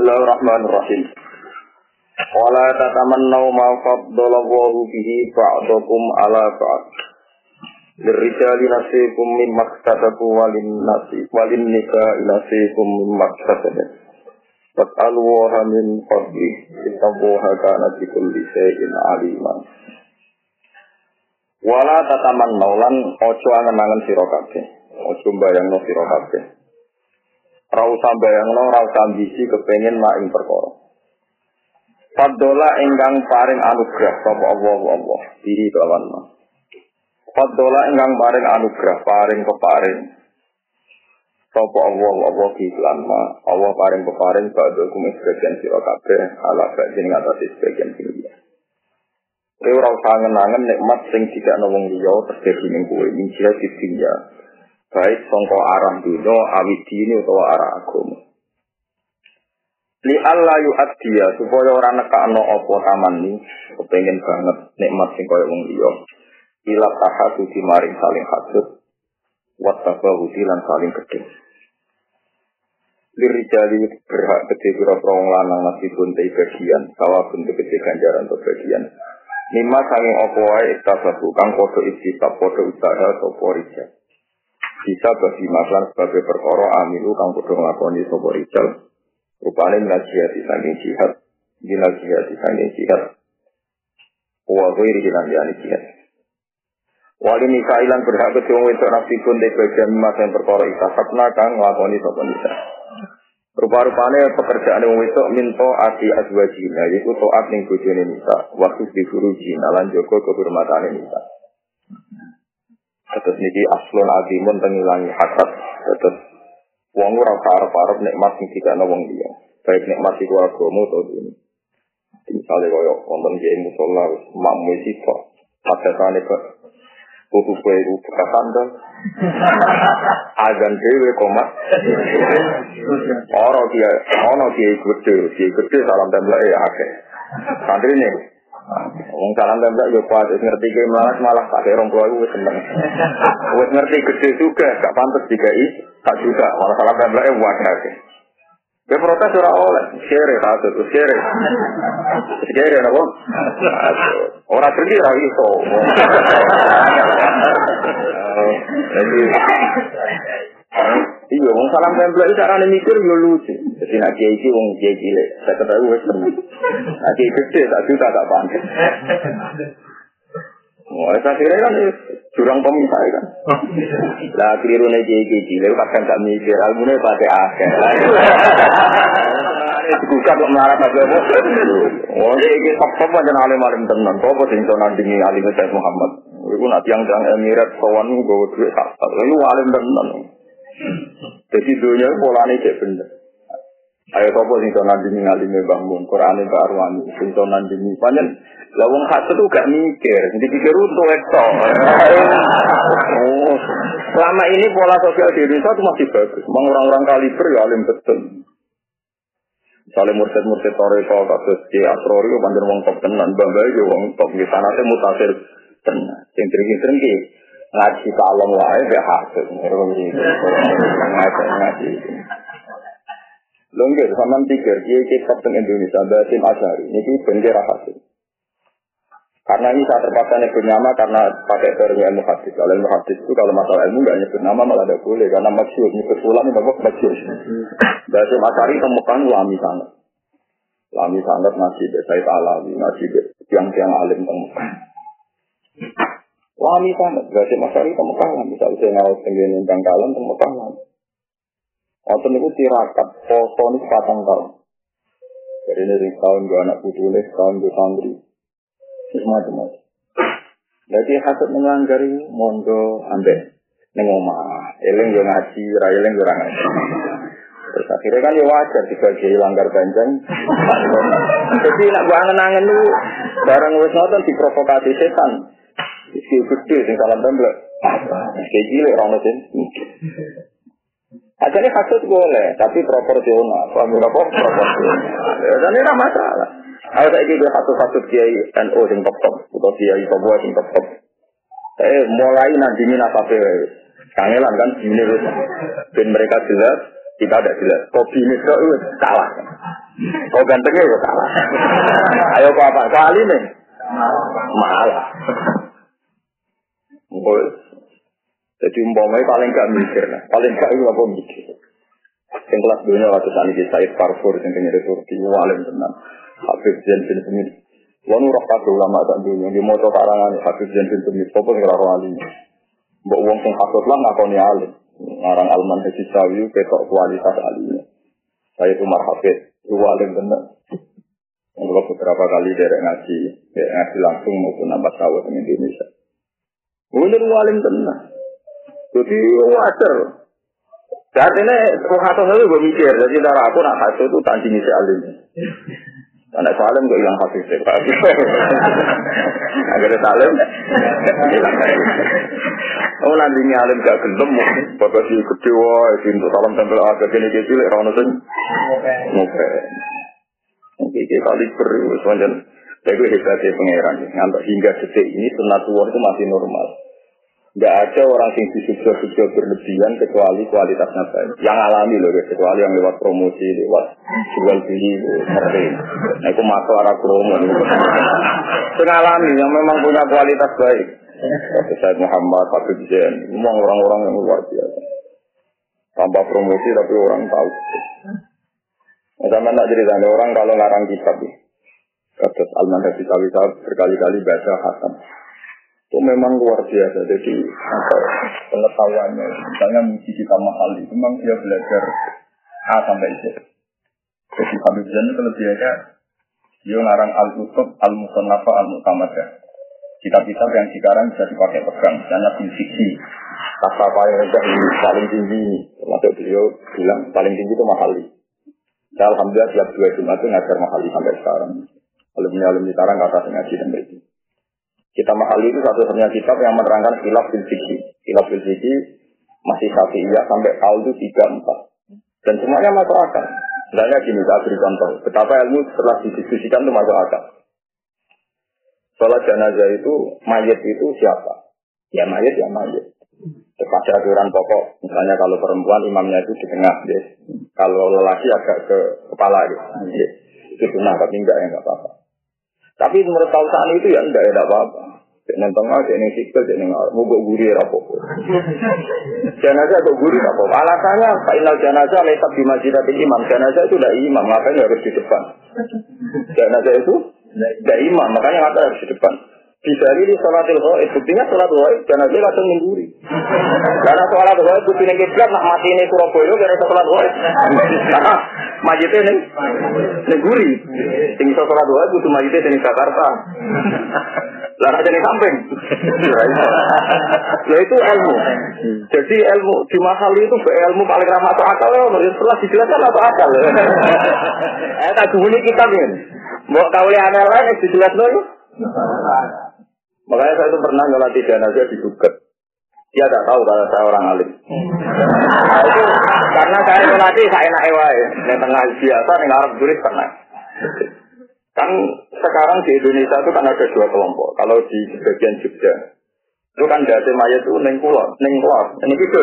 Bismillahirrahmanirrahim. Wala tatamannau ma faddalallahu bihi ba'dakum ala ba'd. Lirijali nasikum mimma iktasabu walin nasi walin nisa'i nasikum mimma iktasabu. Fas'alu wa min fadli. Innallaha kana bi kulli shay'in aliman. Wala tatamannau lan ojo angen-angen sira kabeh. Ojo mbayangno sira kabeh. Ra usah bayangno, ra usah ambisi kepengin mak ing perkara. Fadola ingkang paring anugerah sapa Allah Allah diri kelawan ma. Fadola ingkang paring anugerah paring peparing sapa Allah Allah di lan ma. Allah paring peparing badhe kum sebagian sira kabeh ala badhe ing atas sebagian sing liya. Kowe ora usah nikmat sing tidak wong liya terjadi ning kowe ing sira dunya. Baik sangka arah dunya awit dini utawa arah agama. Li Allah yu'addiya supaya ora nekakno apa taman ni kepengen banget nikmat sing kaya wong liya. Ila tahatu maring saling hasud wa tabawudi lan saling gedhe. Lirijali berhak gede pira wong lanang pun te bagian, sawabun te gede ganjaran to bagian. Nima sanging apa wae iktasabu kang padha istisab padha usaha sapa rijal. Bisa bagi masalah sebagai perkara amilu kang padha nglakoni sapa rijal Rupanya minal jihad di samping jihad. Minal jihad di samping jihad. Wa ghairi hilang yani jihad. Wali nikailan berhak kedua itu nafsi pun di bagian emas yang perkara ikhlasatna kang ngelakoni sopan nisa. Rupa-rupanya pekerjaan yang itu minto ati azwajina, yaitu toat ning bojone nisa, waktu di furujina lan joko kehormatan nisa. Terus niki aslun adimun tengilangi hasad. Terus Wong ora arep-arep nikmat sing dikana wong liya. Baik nikmat iku agama atau dunia. Misalnya kaya wonten kiai musola makmu sito, padahane kok tutu kue itu bekatan kan. Agan dewe komat. Ora dia, ono dia gede, dia gede salam tembak ya akeh. Santri nih, Wong salam tembak yo kuat ngerti ke malah malah kira orang tua gue seneng. Gue ngerti gede juga, gak pantas dikai, tak juga malah salam tembak ya wadah. Dia protes ora oleh, share kasut, share. Share napa? Ora pergi ra iso. Jadi Iya, wong salam tempel itu carane mikir yo lucu. Jadi nak kiai iki wong kiai cilik, saya ketahui wis temen. Nak kiai gede tak juta tak pantes. Wah, saya kira kan jurang pemisah kan. Lah keliru nih kiai kiai cilik kadang gak mikir, almune pakai akeh. Bukan kok melarat apa apa. Oh, ini top-top aja alim alim tenan. Apa sing iso nandingi alim Muhammad. Iku nak tiang-tiang Emirat sowan gue duit tak. Iku alim tenan. Jadi dunia polane cek bener. Ayo sopo sing to nandingi ngalime bangun Quran Mbak Arwani sing to nandingi panjen lah wong hasud tuh gak mikir, jadi pikir untuk ekto. Oh, selama ini pola sosial di Indonesia itu masih bagus. Memang orang-orang kaliber ya alim betul. Misalnya mursid-mursid Toreko, kasus di Asrori, panjen wong top tenan, bangga ya wong top. Di sana mutasir tenan. Yang tinggi-tinggi, ngaji kalem wae gak hasil. Ngaji ngaji. Lho nggih sampean pikir kiai kitab teng Indonesia Basim Asyari niki bendera hasil. Karena ini saya terpaksa nyebut nama karena pakai teori ilmu hadis. Kalau ilmu hadis itu kalau masalah ilmu nggak nyebut nama malah tidak boleh karena maksud nyebut ulang itu apa maksud. Basim Asyari temukan lami sangat. Lami sangat nasi saya Alawi, nasi tiang-tiang alim temukan. Wami sangat, berarti masyarakat ke Mekah lah. Misalnya saya ngawal tenggene bangkalan ke Mekah lah. Wonten itu tirakat, poso ini patang tahun. Jadi ini tahun gue anak putulis, tahun gue santri. Semacam-macam. Jadi menganggari mondo ambek neng omah. Eling gue ngaji, ra eling gue ngaji. Terus akhirnya kan ya wajar dibagai langgar ganjang. Jadi nak gue angen-angen lu barang wis nonton diprovokasi setan. Isi gede sing salam templek. Kayak cilik orang mesin. Asalnya kasut boleh, tapi proporsional. Paham apa? Proporsional. Dan ini masalah. Aku saya kira satu-satu kiai NU sing top top, atau kiai sebuah sing top top. Eh mulai nanti ini nasabe, kangelan kan ini dan mereka jelas, kita ada jelas. Kopi ini itu salah. Kau gantengnya ya salah. Ayo kau apa kali nih? Malah. Jadi umpamanya paling gak mikir lah. Paling gak itu apa mikir. Yang kelas dunia waktu saat ini Said Parfur yang penyedih Turki. Walim tenang. Habib Zain bin Semit. Wanu roh kabeh ulama tak dunia. Di moto karangan Habib Zain bin Semit. Sopo sing karo alim. Mbok wong sing hasut lah ngakoni alim. Ngarang Alman Haji Sawi ketok kualitas alimnya. Saya Umar Hafid. Itu alim tenang. Kalau beberapa kali dari ngaji, dari ngaji langsung maupun nampak tahu di Indonesia. Mungkin alim tenang. Jadi wajar. Artinya, kok hasil itu gue mikir. Jadi darah aku nak hasil itu tandingi si alim. Anak salim gue hilang hasil sih. Agar salim, hilang Oh nanti ini alim gak gelem, bapak si gede wah, itu salam tempel agak gini gini cilik, rana sing ngope. Oke, kali beri, semuanya. Saya gue hebatnya pangeran, ngantuk hingga detik ini sunatullah itu masih normal. Tidak ada orang yang disubsidi berlebihan kecuali kualitasnya baik. Yang alami loh, kecuali yang lewat promosi, lewat jual beli, ngerti. Nah itu masuk arah promo. Yang alami, yang memang punya kualitas baik. Seperti Said Muhammad, Zain, memang orang-orang yang luar biasa. Tanpa promosi tapi orang tahu. Nah, sama tak cerita, orang kalau ngarang kitab, kata Alman Hafiz berkali-kali baca Hasan itu memang luar biasa. Jadi apa pengetahuannya, misalnya muji kita mahal itu memang dia belajar A sampai Z. Jadi Habib Zain kelebihannya dia ngarang al-kutub al-musannafa al-mutamadah. Kitab-kitab yang sekarang bisa dipakai pegang, misalnya fiksi. Kata ini paling tinggi, termasuk beliau bilang paling tinggi itu mahali. Dan Alhamdulillah tiap dua Jumat itu ngajar mahali sampai sekarang. Alumni-alumni sekarang kata ngaji dan itu. Kita mahal itu satu-satunya kitab yang menerangkan khilaf fil fikih. Khilaf fil fikih masih satu iya sampai tahun itu tiga empat. Dan semuanya masuk akal. Misalnya gini, saya beri contoh. Betapa ilmu setelah didiskusikan itu masuk akal. Sholat jenazah itu, mayat itu siapa? Ya mayat, ya mayat. Pada aturan pokok, misalnya kalau perempuan imamnya itu di tengah, ya. kalau lelaki agak ke kepala, ya. itu benar, tapi enggak ya enggak apa-apa. Tapi menurut saat itu ya enggak ada apa-apa. Jangan tengah, jangan sikil, jangan mau buat guri apa Jenazah kok guri apa Alasannya final jenazah letak di masjid imam. Jenazah itu tidak imam, makanya harus di depan. Jenazah itu tidak imam, makanya harus di depan. Bisa ini sholatil ghaib, buktinya sholat ghaib, jenazah langsung mengguri. Karena sholat ghaib, buktinya kiblat, nak mati ini Surabaya, karena sholat ghaib. Karena ning neguri. Sing iso salat wae kudu majite ning Jakarta. Lah aja ning samping. Ya itu ilmu. Jadi ilmu di mahal itu ilmu paling ramah atau akal ya, setelah dijelaskan atau akal. Eh tak bunyi kitab ini. Mbok kawuli aneh lain dijelasno ya. Makanya saya itu pernah ngelatih jenazah di Duket. Dia tidak tahu kalau saya orang alim. Nah, itu karena saya melatih saya enak ewai. Yang tengah biasa, yang Arab turis pernah. Kan sekarang di Indonesia itu kan ada dua kelompok. Kalau di bagian Jogja, itu kan dati mayat itu neng kulon, neng kulon, neng gitu.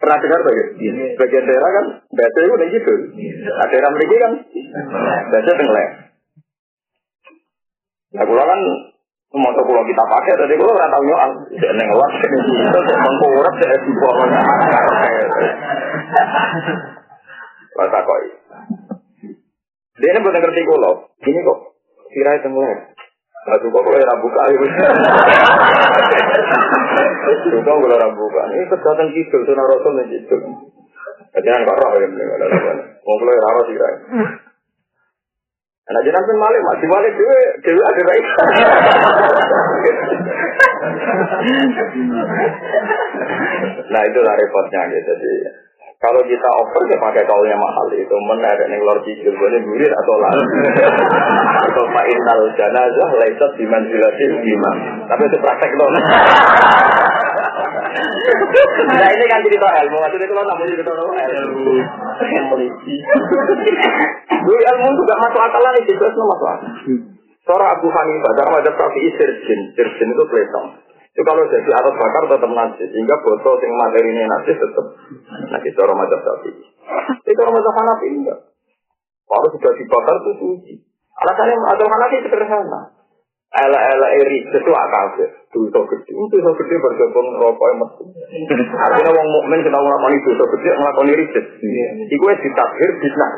Pernah dengar tak? Bagian daerah kan dati itu neng gitu. Nah, daerah mereka kan dati tengah. Nah, kan Motor pulau kita pakai, tadi pulau orang tahu nyoal. Saya neng luar, saya mengkurap, saya di bawah. Kata koi. Dia ini bukan ngerti kulo. Ini kok itu mulai. Nah, juga kalau yang buka itu. Juga kalau yang buka. Ini kesehatan gitu, sunnah rasul gitu. Jadi kan kok roh ya. Mau kalau yang rawa sih Anak jenazah pun malik, masih malik dewe, dewe ada baik. nah itulah repotnya gitu. Jadi kalau kita over ya pakai kaulnya mahal itu menarik nih lor cicil boleh gurir atau lain. atau fa'inal janazah laisat dimanzilati imam. Tapi itu praktek loh. Nah ini kan cerita ilmu, maksudnya kalau namun cerita ilmu. Meliti. Dulu ilmu juga masuk akal lah, jelas masuk akal. Seorang Abu Hanifah, dalam ada Syafi'i sirjin, sirjin itu peletong. Itu kalau jadi atas bakar tetap nasi, sehingga botol yang materi ini nasi tetap nasi. Cara macam Syafi'i. Itu cara macam Hanafi enggak. Kalau sudah dibakar itu suci. Alasannya atau sih sederhana. Ela-ela eri itu akal Dosa gede, dosa gede bergabung rokok emas. Artinya wong mukmin kita ngelakoni dosa gede ngelakoni riset. Iku wis ditakdir bisna.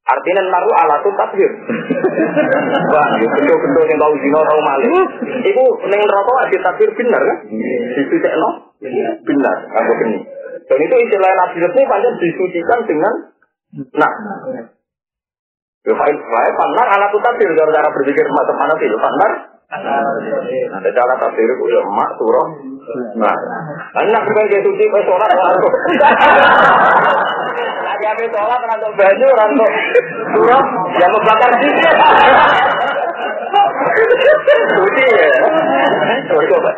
Artinya naruh alatun takdir. Wah, bentuk-bentuk yang tahu zina tahu maling. Iku neng rokok ditakdir benar kan? no, benar. Aku ini. Dan itu istilah nabi ini panjang disucikan dengan nah. Ya, saya panar alat tafsir cara-cara berpikir macam mana sih? Panar. Ada cara tafsir itu ya mak surah. Nah, anak bukan kayak suci pas sholat ngantuk. Lagi habis sholat ngantuk baju ngantuk surah yang membakar sih. Suci ya. Coba.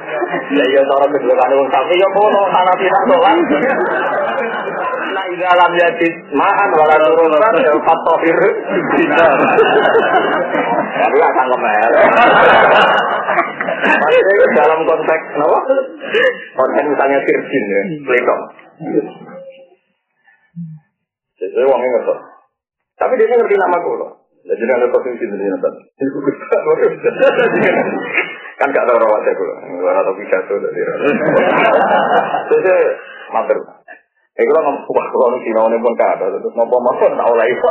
Ya iya cara kedua kan wong tapi ya kono sana tidak sholat. Nah, ida lam yajid ma'an wala turun ya fatohir Tidak. Tapi akan kemer. Maksudnya dalam konteks apa? Konteks misalnya virgin ya, pelitong. Jadi uangnya ngerti. Tapi dia ngerti nama gue loh. Jadi ada posisi di sini kan. Kan gak tahu rawatnya gue. Gak tahu pidato. Jadi mater. Eh kalau ngomong wah kalau terus mau mau tak oleh itu.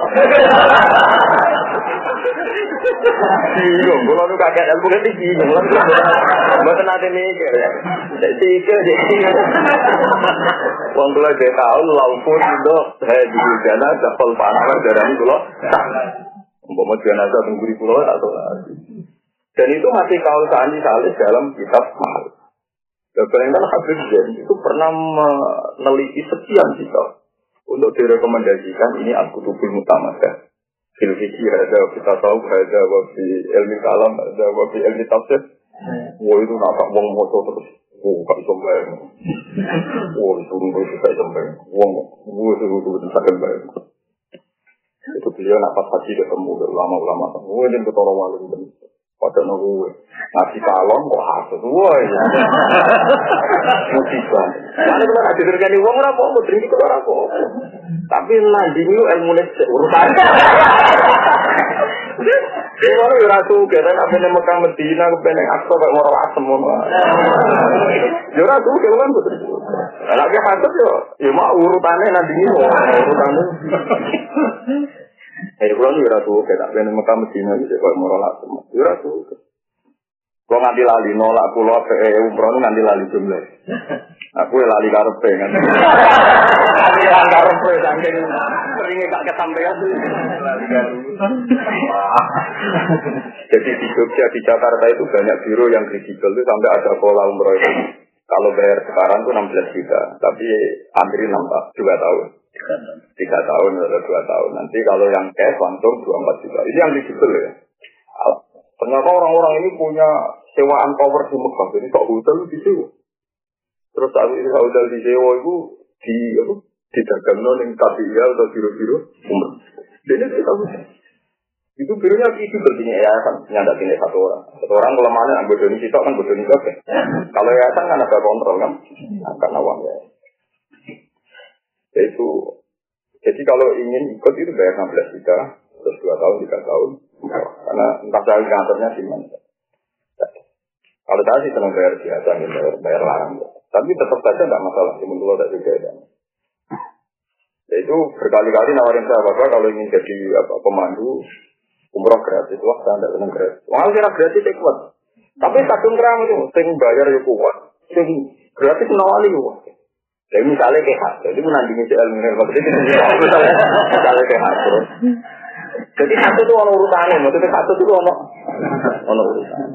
Kalau kan mikir ya. Itu jadi. Wong kula dia tahu laupun itu dapal panawar darani kula. Umpama jenazah tunggu di pulau atau Dan itu masih kau sani salis dalam kitab. Dan bayangkan Habib Zain itu pernah meneliti sekian kitab untuk direkomendasikan ini Al-Kutubul Mutamadah. Fil ada kita tahu ada wabi ilmi kalam, ada wabi ilmi tafsir. Wah itu nafak wong moco terus. Wah gak bisa bayang. Wah itu bisa bisa bayang. Wong, wah itu betul-betul sakit bayang. Itu beliau nak pas haji ketemu ulama-ulama. Wah ini ketolong walim. Pada nunggu nasi kalon kok hasut, ya. Musibah. Karena kalau ada terjadi uang rapo, mau drink itu rapo. Tapi nanti itu ilmu urusan. Kalau ya ratu kita apa nih Mekah Medina, kepeneng aktor kayak orang asem semua. Ya ratu kita kan betul. Lagi hasut yo, ya mau urutannya nanti ini urutannya. Eh, kalau nih ratu, kayak tak pengen Mekah Medina gitu, kalau mau rola semua, ya ratu. Kalau nganti lali nolak pulau ke umroh nganti lali jumlah. Aku ya lali karepe kan. Lali karepe saking seringnya gak kesampaian. Jadi di Jogja di Jakarta itu banyak biro yang kredibel itu sampai ada pola umroh itu. Kalau bayar sekarang tuh 16 juta, tapi antri 6 juga tahun tiga tahun atau dua tahun. Nanti kalau yang cash langsung dua empat juta. Ini yang digital ya. Ternyata orang-orang ini punya sewaan power di Mekah. Jadi kok hotel di sini. Terus saat ini hotel di sewa itu di apa? Di dagang non yang KPIA atau biro-biro umroh. Jadi kita. Itu birunya itu berarti yayasan nyanda ini satu orang. Satu orang kelemahannya anggota ini kita kan bodoh ini Kalau yayasan kan ada kontrol kan, karena uang ya. Yaitu, jadi kalau ingin ikut itu bayar 16 juta, terus 2 tahun, 3 tahun. Karena entah saya kantornya di mana. Kalau saya sih senang bayar biasa, bayar, bayar larang. Tapi tetap saja tidak masalah, cuma dulu ada juga ya. Itu berkali-kali nawarin saya bapak kalau ingin jadi apa pemandu umroh gratis, wah saya tidak senang gratis. Wah kira gratis ya kuat. Tapi kadung kerang itu, sing bayar ya kuat, sing gratis nawali wah. Jadi misalnya kayak hak, jadi menandingi si ilmu ilmu itu misalnya kayak terus. Jadi satu itu ono urusannya, maksudnya satu itu ono ono urusan.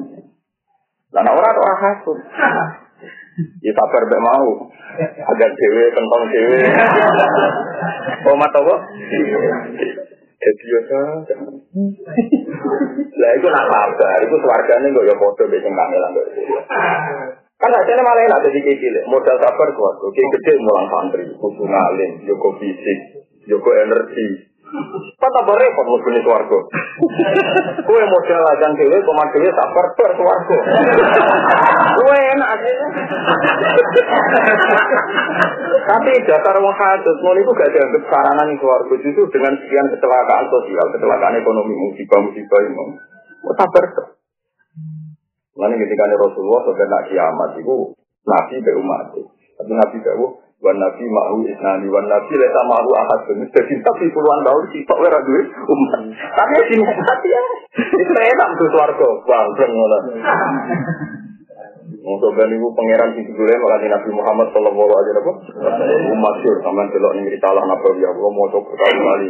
Nah, orang orang hasut. Ya sabar mbak mau. Agar dewe, kentong dewe. Oh, mata apa? Jadi ya Lah itu nak sabar, itu suarganya kok ya foto besok kami lah. Kan hasilnya malah enak jadi kayak. Modal sabar kuat. Oke gede mulang santri. Kudu ngalim. Joko fisik. Joko energi. Kan tambah repot mesti swarga. Kowe modal ajan dhewe koman dhewe tak perper swarga. Kowe enak aslinya. Tapi dasar wong hadut ngono iku gak dianggap saranan swarga justru dengan sekian kecelakaan sosial, kecelakaan ekonomi, musibah-musibah ini. Oh, tak Lalu ketika Rasulullah sampai nak kiamat itu Nabi be umat. Tapi Nabi tahu wan nabi mahu isnani wan nabi lesa mahu ahad. Jadi tapi puluhan tahun sih kok ora duwe umat. Tapi sing mati ya. Itu enak tuh swarga. Bang ngono. Untuk ben ibu pangeran di dulu malah Nabi Muhammad Sallallahu Alaihi Wasallam. Ning cerita lah Nabi ya. Allah mau coba kali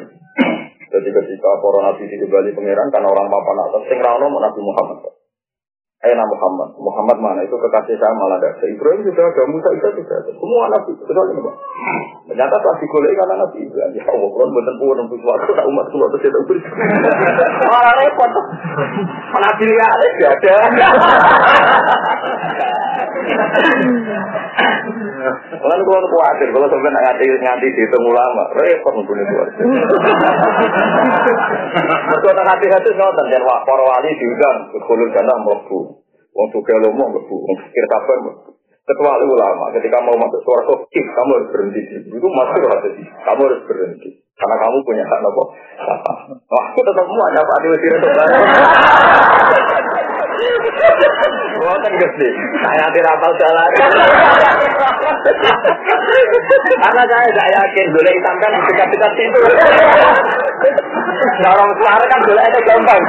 Jadi ketika para nabi di Bali pangeran karena orang papan atas sing rawon Nabi Muhammad. Aina Muhammad. Muhammad mana itu kekasih saya malah ada. Ibrahim juga ada, Musa juga sudah ada. Semua nabi. Betul ini Ternyata pas digolek karena nabi Ibrahim. Ya Allah, kalau bener pun untuk suatu tak umat semua terus tidak beri. Malah repot. Nabi lihat tidak ada. Kalau kalau khawatir, kalau sampai nganti nganti dihitung ulama, repot mungkin itu. Mereka tak hati-hati ngoten dan wah para wali diundang berkulur jannah mlebu. Wong suka lomo mlebu, wong mlebu. Ketua ulama ketika mau masuk suara kok kamu harus berhenti itu masuk hati kamu harus berhenti karena kamu punya hak nopo wah aku tetap mau ada pak di mesir itu Wah kan gede, saya tidak tahu jalan. Karena saya tidak yakin boleh hitam kan dekat-dekat situ. Nah, orang sekarang kan boleh itu gampang.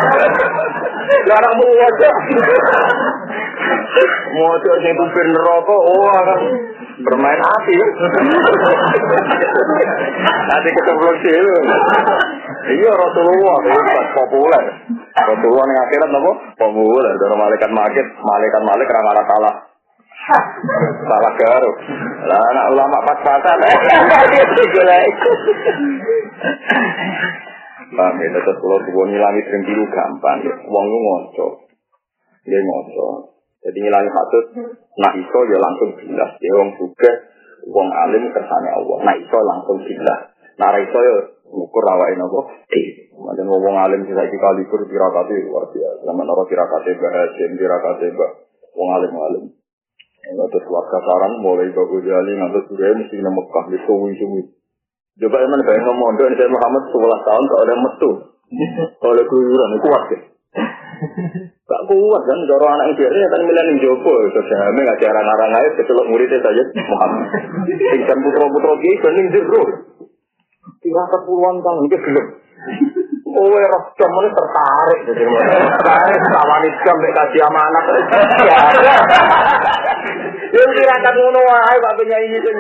Orang mau wajah. Mau sing kupir neraka, oh kan bermain api. Nanti ketemu sih. Iya Rasulullah itu populer. Rasulullah yang akhirat nopo populer. Dari malaikat magit, malaikat malik ramah salah. Salah garuk. Lah anak ulama pas-pasan. Bang, ya tetap kalau tuh ngilangi sering biru gampang. Uang lu ngoco. Dia ngoco. Jadi ngilangi hatut, nah iso ya langsung jelas. Ya wong juga, wong alim kersane Allah. Nah iso langsung jelas. Nah iso ya ngukur rawain apa? Eh, macam wong alim sih saya kali kur tirakati luar biasa. Sama naro tirakati bahasin, tirakati bah, wong alim alim. Terus warga saran mulai bagus jali ngantuk sudah mesti nama Mekah di suwi suwi. Coba emang kayak ngomong doa Nabi Muhammad 11 tahun kalau ada metu. Kalau ada keluyuran itu kuat ya. Gak kuat kan, dorong anak biasanya kan milih yang jopo. Sosialnya nggak cara ngarang air, kecelok muridnya saja Muhammad. Tingkan putra-putra dia bening jero. Tiga puluhan tahun, itu belum. Oh, roh jam ini tertarik. Tertarik, kawan jam, kasih sama anak. Ya, yang tirakat ngono wae Pak penyanyi itu.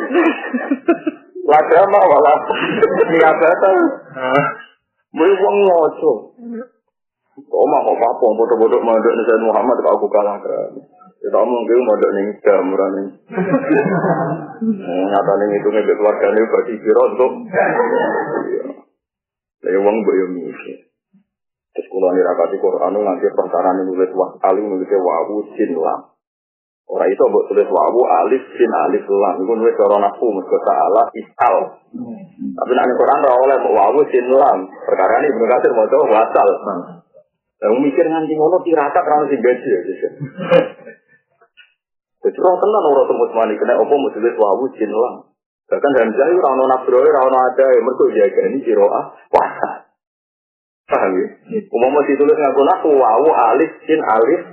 Lagama malah niabatan. Mulai wong ngoco. Oma kok apa bodoh-bodoh mandek nih Sayyid Muhammad kalau aku kalah kan. Kita omong gitu mandek nih jamuran nih. Nyata nih itu nih keluarga nih bagi kira untuk. Lah wong mbok yo mikir. Terus kula nirakati Quran nganti perkara nulis wa alim nulis wawu sin lam. Ora itu mbok tulis wawu alif sin alif lam. Iku nulis cara nafsu mergo ta'ala isal. Tapi nek Quran ora oleh wawu sin lam. Perkara ini bener kasir maca wasal. Lah mikir nganti ngono tirakat ra sing gaji ya. Jadi orang tenan orang tembus mani kena opo mau tulis wawu sin lam. Bahkan dalam jahil ora ono nafsu ora ono ada mergo jaga ini kiroah wasa. Paham ya? Umumnya ditulis ngaku nafsu wawu alif sin alif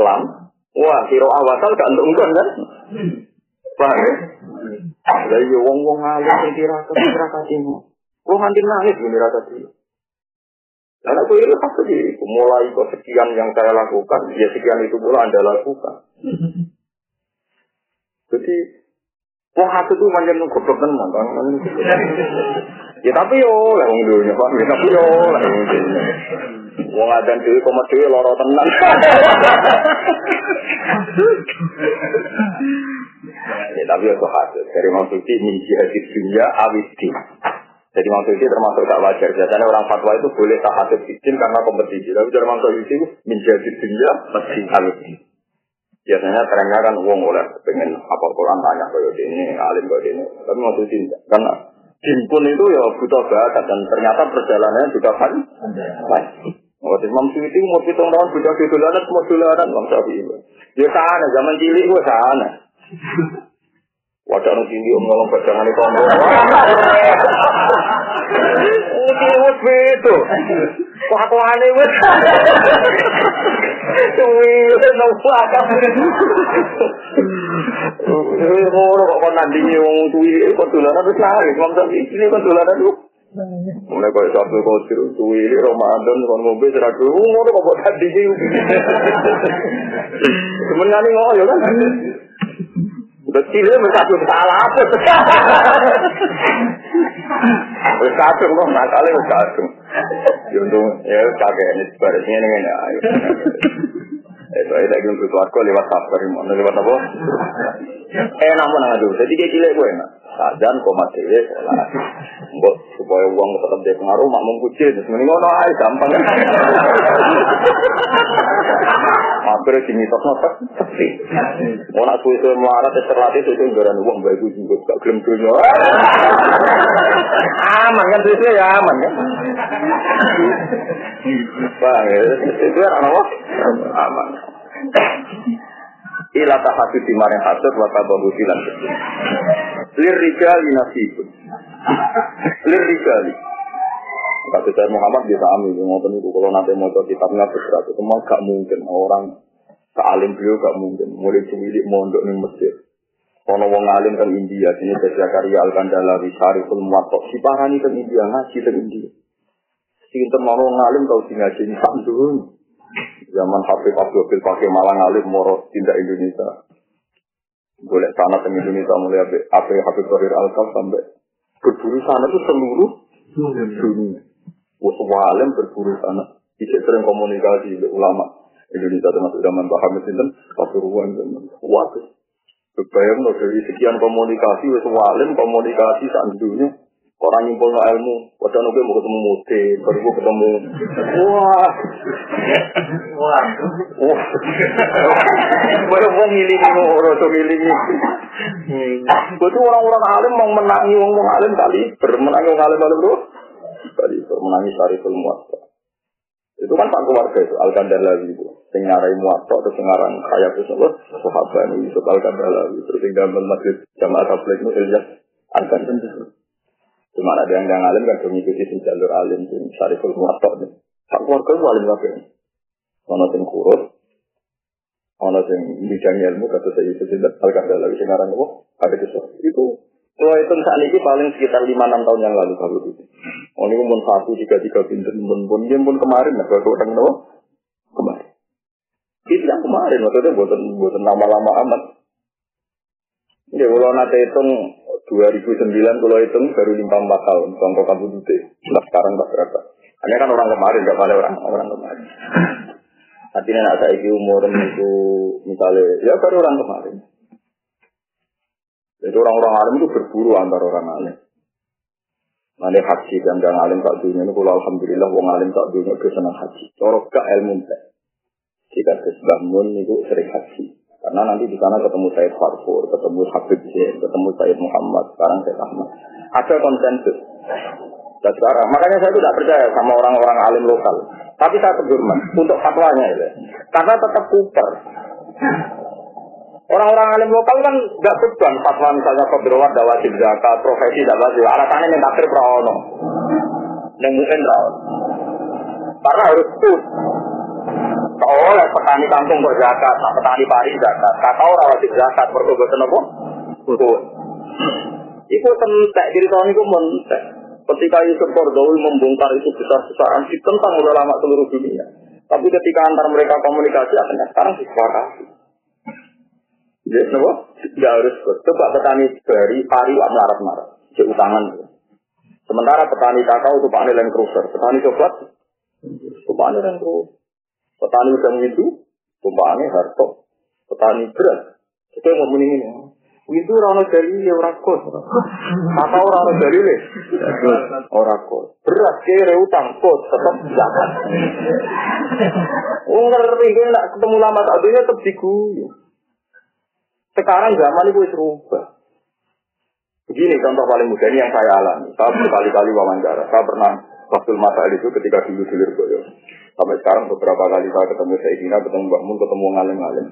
lam. Wah, kiroah wasal gak untuk kan? Paham ya? Lah iya wong-wong alim sing tirakat tirakat ini. Wong nganti nangis ini tirakat ini. Dan aku ini pasti di mulai kok sekian yang saya lakukan, ya sekian itu pula anda lakukan. Jadi, wah hati itu macam goblok tenan kan. Ya tapi yo lah wong Pak, ya tapi yo lah wong dunya. Wong adan dhewe komat dhewe lara tenan. Ya tapi yo hati dari maksudnya min jihadid dunya awidi. Jadi maksud itu termasuk tak wajar. Biasanya orang fatwa itu boleh tak hasil izin karena kompetisi. Tapi dari maksud itu menjadi dunia mesti halus. Biasanya trennya kan uang oleh pengen apa Quran tanya kayak ini, alim kayak ini. Tapi maksud itu karena jin pun itu ya butuh bakat dan ternyata perjalanannya juga kan baik. Waktu Imam Suyuti umur pitung tahun budak di dolanan semua dolanan Bang Syafi'i. Ya sana zaman cilik gue sana. Wadah nu tinggi om ngomong badangan itu om. Ini wes beto. Kok aneh wes. Wih, nang belakang. Ngono kok kon nandingi wong tuwi kok dolanan wis lari. Wong sak iki kok dolanan lu. Mulai kau sabtu kau tiru tuwi Ramadan kon ngombe serak lu ngono kok nandingi. Sebenarnya ngono kan. Udah cilik bersatu salah apa? Bersatu kok nakalnya bersatu. Ya ya kakek ini sebarisnya ini ayo. Itu aja lagi untuk keluarga lewat sabar, lewat apa? Eh namun aduh, jadi kayak cilik gue. Sajan koma dewe sholat. Mbok supaya uang tetap dia pengaruh, mak mengkuci, terus mending ngono aja gampang. Akhirnya sini tok. Mau nak suwe melarat ya terlatih itu itu garan uang baik gue juga gak gelem gelem. Aman kan suwe ya aman kan. Bang, itu kan apa? Aman. Ila tahasud di maring hasud wa tabahu silan. Lir rijali nasibun. Lir rijali. Kata saya Muhammad bisa amin, ngotot itu kalau nanti mau coba kitabnya berat, itu mah gak mungkin orang sealim beliau gak mungkin. Mulai cilik mondok nih Mesir. Kalau wong alim kan India, sini saya karya al kandalawi syariful muwatok. Si parani kan India ngaji kan India. Sinten mau ngalim tau sing ngaji samdun. Zaman Habib Abdul pakai malang alim moro tindak Indonesia. Boleh sana ke Indonesia mulai apa Habib Tahir Al sampai berburu sana itu seluruh dunia. Wah, alim berburu sana. Bisa sering komunikasi dengan ulama Indonesia termasuk zaman Pak Hamid Sinten, Pasuruan dan Waduh. Kebayang loh dari sekian komunikasi, wes komunikasi saat dunia. Orang nyimpul no ilmu, wadah nunggu mau ketemu mute, baru gue ketemu. Wah, wah, wah. Baru mau ngilingi, orang tuh ngilingi. Betul orang-orang alim mau menangi orang alim kali, bermenangi orang alim alim tuh. Kali bermenangi syariful muwatta. Itu kan pak keluarga itu, Al-Kandalawi itu. Sing ngarai muwatta, terus ngarang kaya itu? Sahabat ini, Yusuf Al-Kandalawi. Terus yang dalam masjid Jamaah Tabligh itu Ilyas Al-Kandalawi. Cuma ada yang yang alim kan mengikuti sing jalur alim sing syariful muwatta nih. Sak keluarga itu alim kabeh. Ono sing kurus, ono sing bidang ilmu kata saya itu tidak al lagi sekarang apa? Ada kisah itu. Kalau itu saat ini paling sekitar lima enam tahun yang lalu kalau itu. Oh ini pun satu tiga tiga pintu pun pun dia pun kemarin lah kalau orang tahu kemarin. Itu yang kemarin maksudnya buatan buatan lama-lama amat. Ya kalau nanti hitung 2009 kalau hitung baru lima empat tahun contoh kamu dute. Nah sekarang tak berapa? Hanya kan orang kemarin gak pada orang orang kemarin. Artinya nak saya umur itu misalnya ya baru orang kemarin. Jadi orang-orang alim itu berburu antar orang alim. Nanti haji dan dan alim tak dunia ini kalau alhamdulillah wong alim tak dunia itu senang haji. Corok ke ilmu Jika kesbangun itu sering haji. Karena nanti di sana ketemu Said Farfur, ketemu Habib Zain, ketemu Said Muhammad, sekarang Said Ahmad. Ada konsensus. Dan sekarang, makanya saya tidak percaya sama orang-orang alim lokal. Tapi saya tegurman untuk fatwanya itu. Karena tetap kuper. Orang-orang alim lokal kan nggak beban fatwa misalnya kebirwat wajib zakat, profesi tidak wajib. Alasannya yang takdir prawono. Yang mungkin Karena harus put. Oleh petani kampung kok zakat, nah petani pari zakat. Kata orang wajib zakat, berkobotan apa? Put. Itu tentek, diri tahun itu mentek. Ketika Yusuf Kordowi membongkar itu besar-besaran ditentang oleh ulama seluruh dunia. Tapi ketika antar mereka komunikasi, akhirnya sekarang disepakati. Ya, kenapa? Tidak harus coba petani dari pari wak melarat-marat, di utangan. Sementara petani kakao itu Pak Land Cruiser, petani coklat, itu Pak Land Cruiser. Petani udang itu, tumpahannya harto. Petani beras, yang ngomong ini. Itu orang dari ya orang kos. Kakao orang dari le, orang kos. Beras kere utang kos, tetap zakat. Oh ngerti, nggak ketemu lama tak tetap diguyu. Sekarang zaman itu berubah. Begini contoh paling mudah ini yang saya alami. Saya berkali-kali wawancara. Saya pernah waktu masa itu ketika dulu dulu. Sampai sekarang beberapa kali saya ketemu Sayyidina, ketemu Mbak Mun, ketemu ngalim-ngalim.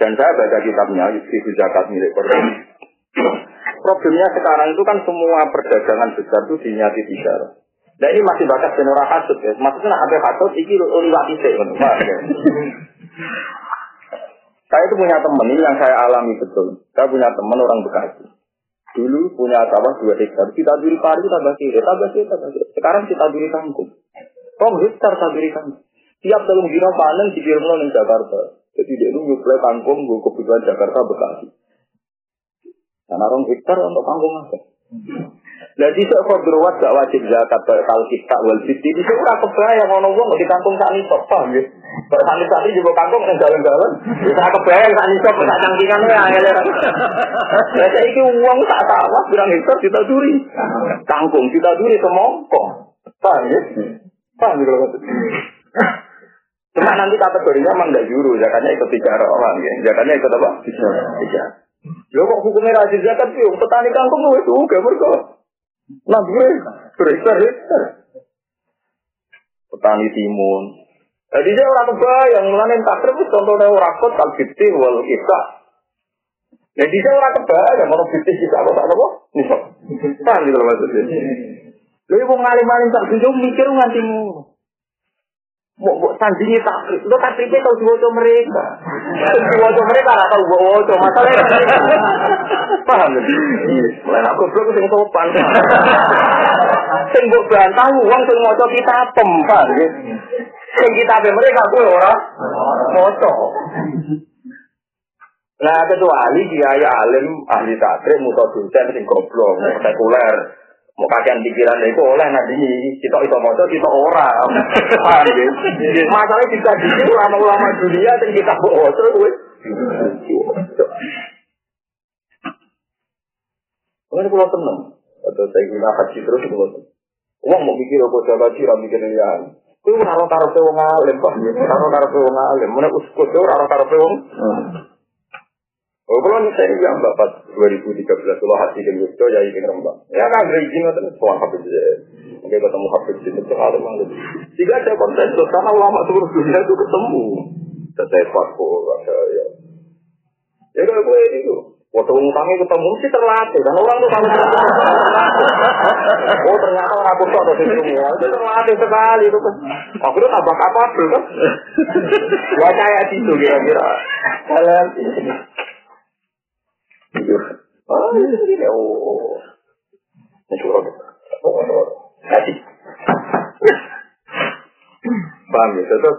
Dan saya baca kitabnya, Yusuf Zakat milik Quran. Problemnya sekarang itu kan semua perdagangan besar itu dinyati bicara. Nah ini masih bakat senora kasut ya. Maksudnya ada kasut, ini liwat isek. Ya. Saya itu punya teman, ini yang saya alami betul. Saya punya teman orang Bekasi. Dulu punya sawah dua hektar, kita duri pari, kiri, tambah kiri, tambah kiri. Sekarang kita duri kangkung. Rom hektar kita duri kangkung. Tiap dalam dino panen dikirim di Jakarta. Jadi dia itu nyuplai kangkung, gue kebutuhan Jakarta Bekasi. Karena orang hektar untuk kangkung apa? Lah di sok kodrowat gak wajib zakat kalau kita wal fiti di sok ora kebayang ono wong di kampung sak nisop paham ya. Sak nisop iki juga kampung nang dalan-dalan. Wis ora kebayang sak nisop sak cangkingan angel. Lah saiki wong sak sawah pirang hektar ditaduri. Kangkung ditaduri semongko. Paham ya? Paham ya kalau Cuma nanti kategorinya memang tidak juru, zakatnya ikut tiga orang, ya. zakatnya ikut apa? Tiga. Lo kok hukumnya rajin zakat sih? Petani kangkung itu gak mereka Nah gue berhektar-hektar. Petani timun. Jadi dia orang kebayang, mulanya takdir itu contohnya orang kot, kalbiti, wal kita. Jadi dia orang kebayang, orang biti kita apa tak apa? Nisok. Paham gitu loh maksudnya. Lalu mau ngalim-ngalim tak mikir nganti mulu. Mau buat sanjingi takrib, lo takribnya tahu diwajah mereka. Diwajah mereka nggak tahu wajah, masalahnya paham ya? Mulai aku belum sing sopan. Sing buat bantah uang sing mau kita pem, paham ya? Sing kita mereka gue orang moco. Nah kecuali dia ya alim ahli takrib musuh dosen sing goblok, sekuler. Mau kakean pikiran itu oleh nanti kita itu mau kita ora. Paham ya? Masalahnya kita di sini ulama-ulama dunia dan kita bawa terus. Mungkin pulau tenang. Atau saya guna haji terus pulau tenang. Uang mau mikir apa jaga sih, mikir lian. Itu raro taruh sewong alim, pak. Raro taruh sewong alim. Mana uskut itu raro taruh sewong. Oh, kalau saya ini yang bapak 2013 kalau hati dan Yusuf ya ini rembang. Ya kan izin itu semua habis aja. Mungkin ketemu habis itu sekali malu. Jika ada konsensus karena ulama seluruh dunia itu ketemu. Saya kok ada ya. Ya kalau gue itu. Waktu ngutangnya ketemu sih terlatih, dan orang tuh kalau Oh ternyata aku kok ada semua, itu terlatih sekali itu kan. Aku tuh tambah apa tuh kan? Gua kayak situ kira-kira. Kalian Oh, ini oh. Ini suruh. Oh, Kasih. Paham ya? Terus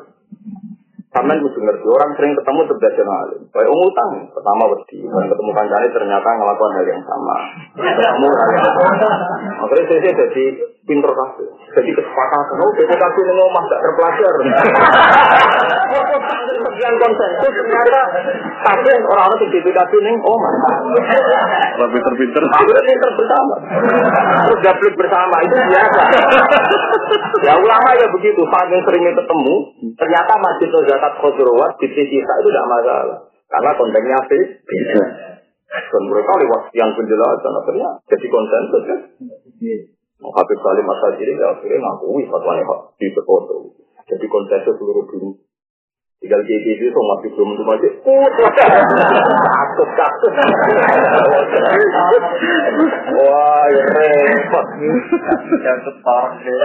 Sampai kudu ngerti orang sering ketemu terbiasa alim. Kayak umum utang pertama wedi, ketemu kancane ternyata ngelakukan hal yang sama. Ketemu hal yang sama. Akhirnya saya jadi pinter kasih. Jadi kesepakatan, oh BPKB ini omah gak terpelajar. Sekian konsensus ternyata tapi orang-orang di BPKB ini omah. Lebih terpinter. Akhirnya pinter bersama. Terus gablik bersama itu biasa. Ya ulama ya begitu, saking seringnya ketemu, ternyata masjid zakat khudrawat di sisi itu tidak masalah. Karena kontennya beda. Dan mereka lewat yang penjelasan akhirnya jadi konsensus kan. Habib Salim masa ini ya akhirnya ngakui fatwa di foto. Jadi konsensus seluruh dunia. Tinggal jadi itu so masih belum itu masih kut takut takut. Wah, ya repot. Yang deh.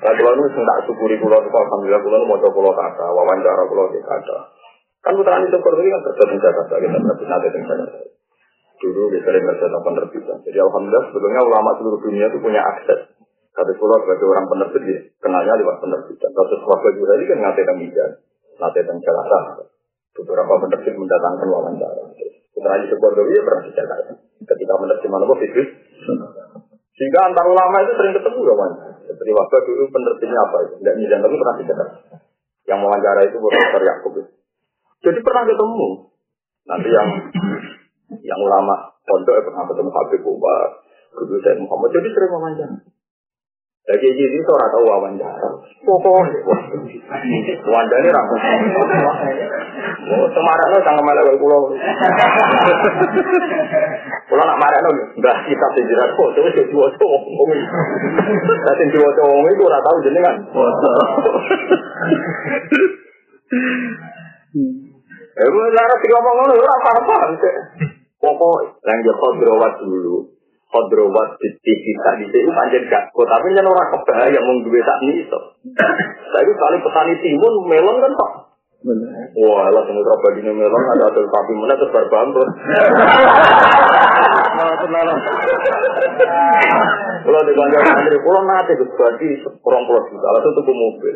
Nah, kalau nu tak syukuri kulo itu alhamdulillah kulo mau coba kulo kata wawancara kulo di kata. Kan putaran itu ini kan kerja di Jakarta kita berarti nanti di Jakarta. Dulu kita sering kerja penerbitan. Jadi alhamdulillah sebetulnya ulama seluruh dunia itu punya akses tapi kalau sebagai orang penerbit, ya, kenalnya lewat penerbitan. Kalau sesuatu juga ini kan nanti kemijan, nanti dan Jakarta. Beberapa penerbit mendatangkan wawancara. Putra Haji Sebordowi ya pernah di Jakarta. Ketika menerjemah apa Fitris. Sehingga antar ulama itu sering ketemu man. Seperti waktu dulu penerbitnya apa itu. Tidak nyidan tapi pernah di Jakarta. Yang wawancara itu Profesor Yakub. Jadi pernah ketemu. Nanti yang yang ulama pondok pernah ketemu Habib Umar. Guru saya Muhammad. Jadi sering wawancara. Jadi ini itu orang tahu wawancara. Pokoknya, wawancara ini rambut. Semarang itu sangat melewati kula. Kula nak marah itu, enggak kita sejarah kok, tapi saya jual cowok. Saya jual cowok itu orang tahu jenis kan. Wawancara. Eh, lu lara tiga ngono, lu apa-apa, Pokoknya, yang jokoh dulu, Kodrawat di TV tadi itu panjang gak kok, tapi kan orang kebaya mau duwe tak iso. Tapi kali petani timun melon kan pak. Wah, lah semua terapa di melon ada hasil sapi mana terus berbangkrut. Malah Kalau di kantor santri, pulau nanti itu berarti kurang pulau juta, lalu tuku mobil.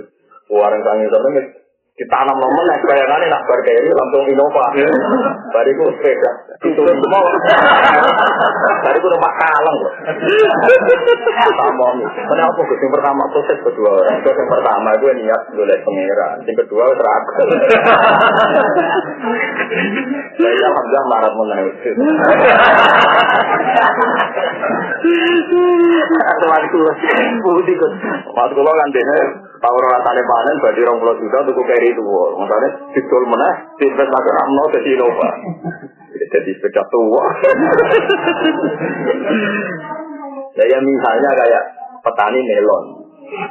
Warung tangi sampai ditanam nomor nek bayangane nak bar kaya langsung Innova. Bariku sepeda. Itu semua. Bariku numpak kaleng. Sama nih. Kenapa gue yang pertama proses kedua orang. Terus yang pertama gue niat golek pangeran. Yang kedua terakhir. Saya alhamdulillah marah menangis. Waktu putih kan. Waktu kalau kan dene tahu rasane panen berarti rong puluh juta untuk keri itu. Makanya didol mana investasi ramno ke Innova. Jadi sepeda tua. Ya, ya misalnya kayak petani melon.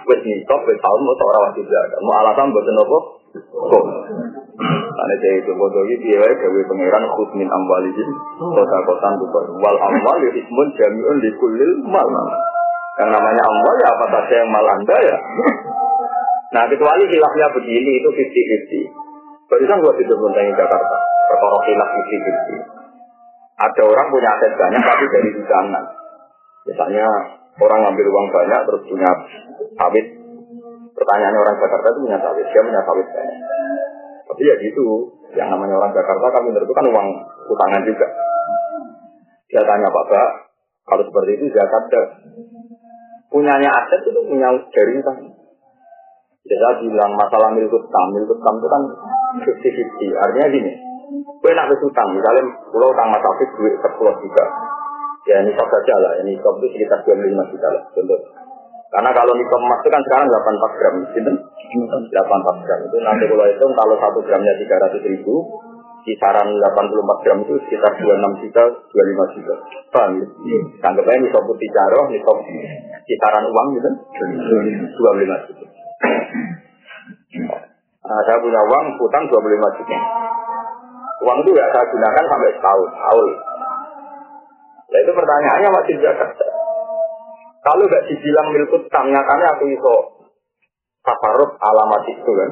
Wes nisop, wes tahun mau seorang wajib jaga. Mau alasan buat apa? Kok. Karena saya itu bodoh dia gawe pangeran khusmin amwalihim kota kotan tuh wal amwal ismun jamiun di kulil mal. Yang namanya amwal ya apa saja yang mal anda ya. Nah kecuali hilafnya begini itu 50-50. Barusan gua tidur tentang Jakarta. Perkara hilaf 50-50. Ada orang punya aset banyak tapi dari hujanan. Misalnya orang ngambil uang banyak terus punya sawit. Pertanyaannya orang Jakarta itu punya sawit, dia punya sawit banyak. Tapi ya gitu, yang namanya orang Jakarta kan itu kan uang utangan juga. Dia tanya Bapak, kalau seperti itu Jakarta punyanya aset itu punya dari utang. Ya saya bilang masalah milik utang, milik utang itu kan 50-50. Artinya gini, gue nak utang, misalnya pulau utang Mas Afif duit 10 juta. Ya nisab saja lah, ini nisab itu sekitar 25 juta lah, contoh. Karena kalau nisab emas itu kan sekarang 84 gram, gitu. 84 gram itu nanti kalau itu kalau satu gramnya 300 ribu, kisaran 84 gram itu sekitar 26 juta, 25 juta. Paham ya? Anggap aja putih caroh, nisab kisaran uang gitu, 25 juta. Nah, saya punya uang, utang 25 juta. Uang itu ya saya gunakan sampai setahun, tahun. Nah itu pertanyaannya masih Jakarta. Kalau nggak dibilang milik utang, nyatanya aku iso tafaruk alamat itu kan.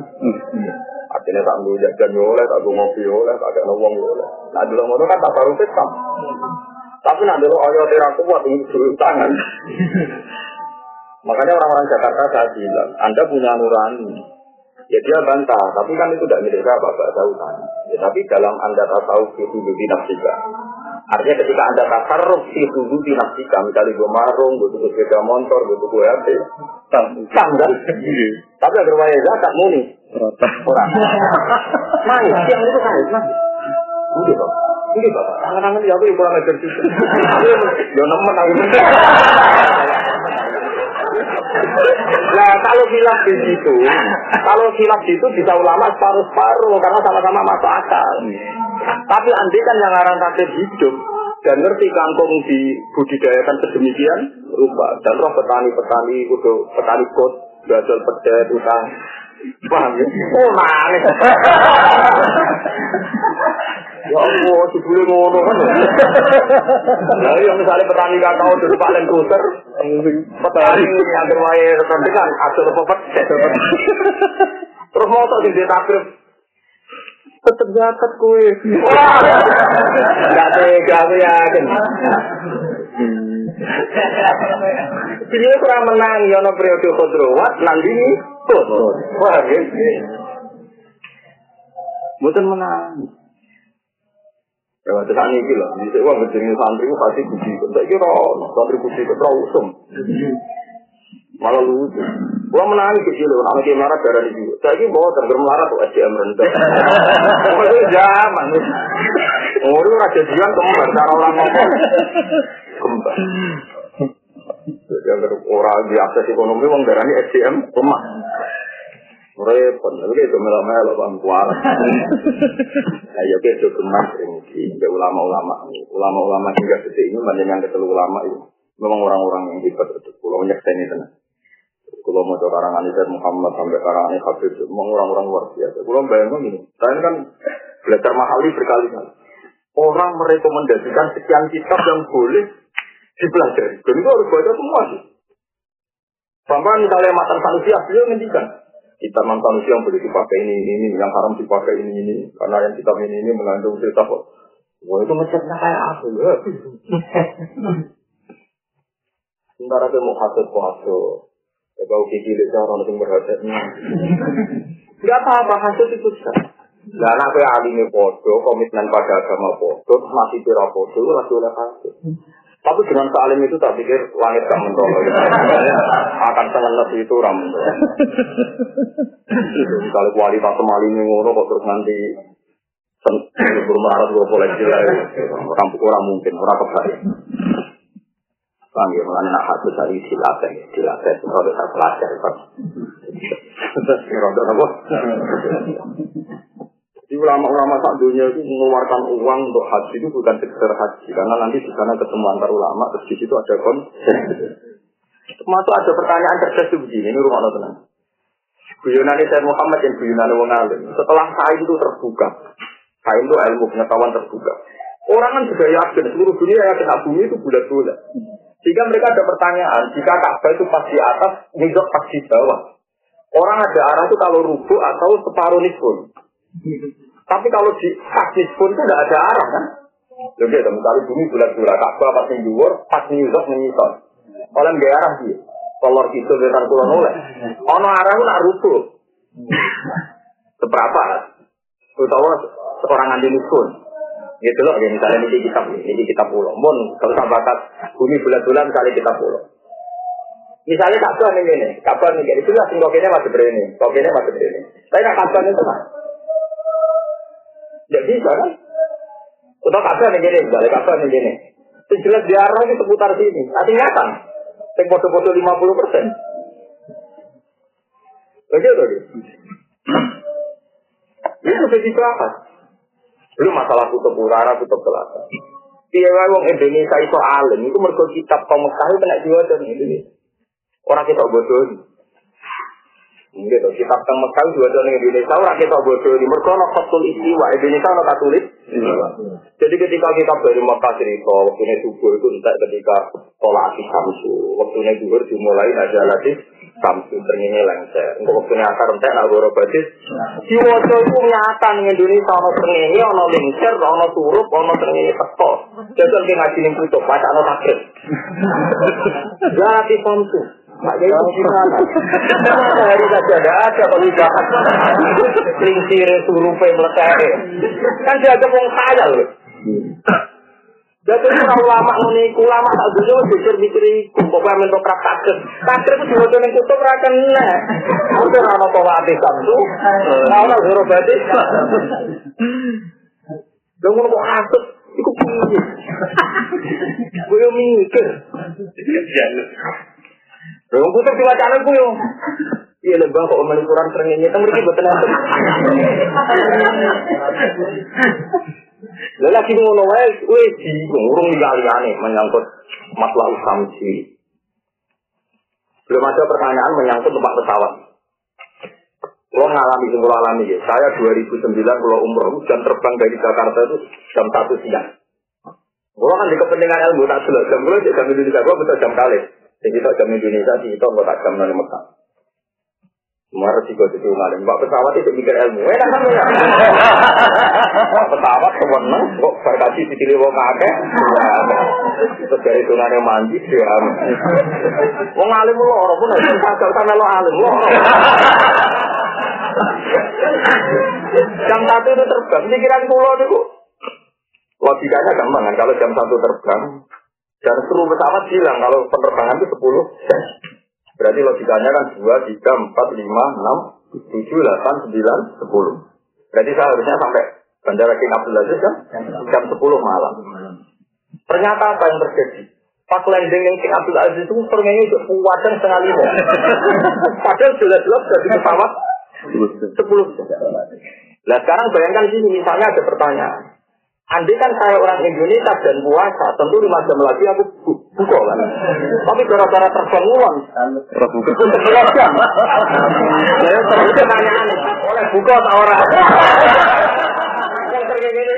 Artinya tak nunggu jajan oleh, tak nunggu ngopi oleh, tak ada ngomong oleh. Nah dulu ngono kan tafaruk Islam. Tapi nak dulu ayo tidak kuat untuk tangan. Makanya orang-orang Jakarta saya bilang, Anda punya nurani. Ya dia bantah, tapi kan itu tidak milik saya, Bapak tahu kan. Ya, tapi dalam Anda tahu itu di nafsika. Artinya ketika Anda tasarruf itu di nafsika, misalnya gue marung, gue tuh sepeda motor, gue tuh gue HP, tam kan? Tapi agar waya zakat muni. Orang. Main, yang itu kan, mas. Udah, Pak. Ini bapak, tangan-tangan ya aku yang kurang ajar juga. Ya nemen aku. Nah kalau hilaf di situ, kalau hilaf di situ bisa ulama separuh-separuh karena sama-sama masuk akal. Tapi andi kan yang ngarang takdir hidup dan ngerti kangkung dibudidayakan sedemikian rupa dan roh petani-petani kudu petani kot gadol pedet utang paham ya? Oh manis. Ya Allah, sebelum ngono kan. Nah, yang misalnya petani kakao dulu paling kuter, petani yang berwae rendah kan asal apa pedet. Terus mau tak jadi takrib tetep zakat kue. Gak tega aku yakin. Jadi kurang menang ya no periode kodrowat nanti tuh. Wah, gitu. Bukan menang. Ya, saat ini lah, bisa uang berjenis santri itu pasti kuci. Saya kira santri kuci itu terlalu usum. Malah lucu. Gua menangis kecil loh, anak yang marah darah. Saya kira bawa terger melarat tuh SDM rendah. Itu zaman. Itu raja jian kembar, cara orang ngomong. Kembar. Jadi Yang orang di akses ekonomi, wong darani SDM lemah. Repot, tapi itu melo-melo bang kuat. Nah, ya itu gemas ini, ya ulama-ulama, ulama-ulama hingga detik ini banyak yang ketelu ulama itu. Memang orang-orang yang hebat itu, pulau nyekseni tenang. Kalau mau karangan itu Muhammad sampai karangan Habib, memang orang-orang luar biasa. Kalau bayangin ini, saya kan belajar mahali berkali-kali. Orang merekomendasikan sekian kitab yang boleh dipelajari. Dan itu harus baca semua sih. Sampai misalnya matan sanusi beliau ngendikan. Kitab matan sanusi yang boleh dipakai ini, ini, yang haram dipakai ini, ini. Karena yang kitab ini, ini mengandung cerita kok. Wah itu macamnya kayak apa ya? Sementara dia mau hasut hasut. Ya kau kiki lihat orang yang berhasutnya. Gak apa-apa hasut itu sah. Lah anak kowe alime padha, komitmen pada agama padha, masih pira padha, lagi oleh hasut. Tapi dengan salim itu tak pikir langit gak mentolo. Akan sengenes itu Itu kalau kualitas semali ini ngono kok terus nanti bermarat gue koleksi lah. Orang orang mungkin orang kebalik. Bang ya mengenai nak hati dari dilatih, dilatih kalau saya pelajar kan. Terus apa? Di ulama-ulama saat dunia itu mengeluarkan uang untuk haji itu bukan sekedar haji, karena nanti di sana ketemu antar ulama, terus di situ ada konsen. Termasuk ada pertanyaan cerdas begini, ini rumah tenang. Guyonan saya Muhammad yang guyonan wong alim. Setelah sain itu terbuka, sain itu ilmu pengetahuan terbuka. Orang kan juga yakin, seluruh dunia yakin bumi itu bulat-bulat. Jika mereka ada pertanyaan, jika Ka'bah itu pas di atas, nizok pas di bawah. Orang ada arah itu kalau rubuh atau separuh nisbun. Tapi kalau di kaki pun itu tidak ada arah kan? Jadi ada misalnya bumi bulat-bulat, Ka'bah pas yang dhuwur, pas nyusok menyisok. Oleh nggak arah dia. Kolor itu dengan kulon oleh. Ono arah nak rubuh. Seberapa? Utawa seorang andi pun. Gitu loh, ya misalnya ini kitab ini kitab pulau. Mon, kalau bakat bumi bulat-bulat misalnya kitab pulau. Misalnya Ka'bah ini ini, Ka'bah ini itu lah, ini masih berani, kok ini masih berani. Tapi nak itu mah, tidak bisa kan? Atau kabar nih gini, balik kabar nih gini. Itu jelas di arah ini seputar sini. Artinya kan? Yang foto-foto 50 persen. Begitu gitu. Itu jadi apa? Belum masalah kutub utara, kutub selatan. Iya, wong Indonesia itu alim, itu mergo kitab kaum itu kena diwajah Indonesia. Orang kita bodoh. Gitu, kita teng Mekah juga ada di Indonesia, orang kita bodoh di mereka no fatul istiwa, Indonesia no katulis. Jadi ketika kita dari Mekah cerita, waktunya subuh itu entah ketika tolak di samsu, waktunya duhur dimulai aja lagi samsu ternyanyi lengser. Untuk waktunya akar entek nak boro badis. Di wajah itu nyata nih Indonesia no ternyanyi, no lengser, no surup, no ternyanyi teko. Jadi kita ngaji nih tutup, baca no takrib. Jadi samsu. Maknya itu gimana? Gimana hari saja ada ada pengijakan. Lingsir surupe meletak. Kan dia ada wong saya loh. Jadi kalau lama nuniku, lama tak dulu mikir mikir itu, kok kamu untuk praktek? Praktek itu sudah jadi kutu merakan nih. Kau tuh rano tua abis kamu, kau lah guru berarti. Dengan kok asik, ikut pinggir. Gue mikir. Wong putus diwacana ku yo. Iya lebang kok omel ukuran srengenge teng mriki boten enten. Lah lagi ngono wae kowe bingung urung liyane menyangkut masalah samsi. Belum ada pertanyaan menyangkut tempat pesawat. Lo ngalami sing alami ya. Saya 2009 kalau umroh jam terbang dari Jakarta itu jam 1 siang. Kalau kan di kepentingan ilmu tak jelas jam gue jam Indonesia gue betul jam kali. Jadi tak jam Indonesia di itu nggak tak jam nanti Mekah. Semua resiko itu ngalim. Pak pesawat itu mikir ilmu. Eh, kan ya. Pesawat kewenang kok berkaji di sini wong kakek. Terus dari tunane mandi dia. Wong alim lo orang pun harus kagak sana lo alim lo. Jam satu itu terbang. Pikiran kulo itu logikanya gampang kan. Kalau jam satu terbang, dan seluruh pesawat bilang kalau penerbangan itu 10 jam. Berarti logikanya kan 2, 3, 4, 5, 6, 7, 8, 9, 10. Berarti saya harusnya sampai Bandara King Abdul Aziz kan jam 10 malam. Ternyata apa yang terjadi? Pas landing yang King Abdul Aziz itu permennya itu kuatan setengah lima. Padahal jelas-jelas dari pesawat sepuluh. Nah sekarang bayangkan sini misalnya ada pertanyaan. Andai kan saya orang Indonesia dan puasa, tentu lima jam lagi aku bu buka kan. Tapi gara-gara terbangun, buka sebelas jam. Saya terus pertanyaan, oleh buka atau orang? Ini,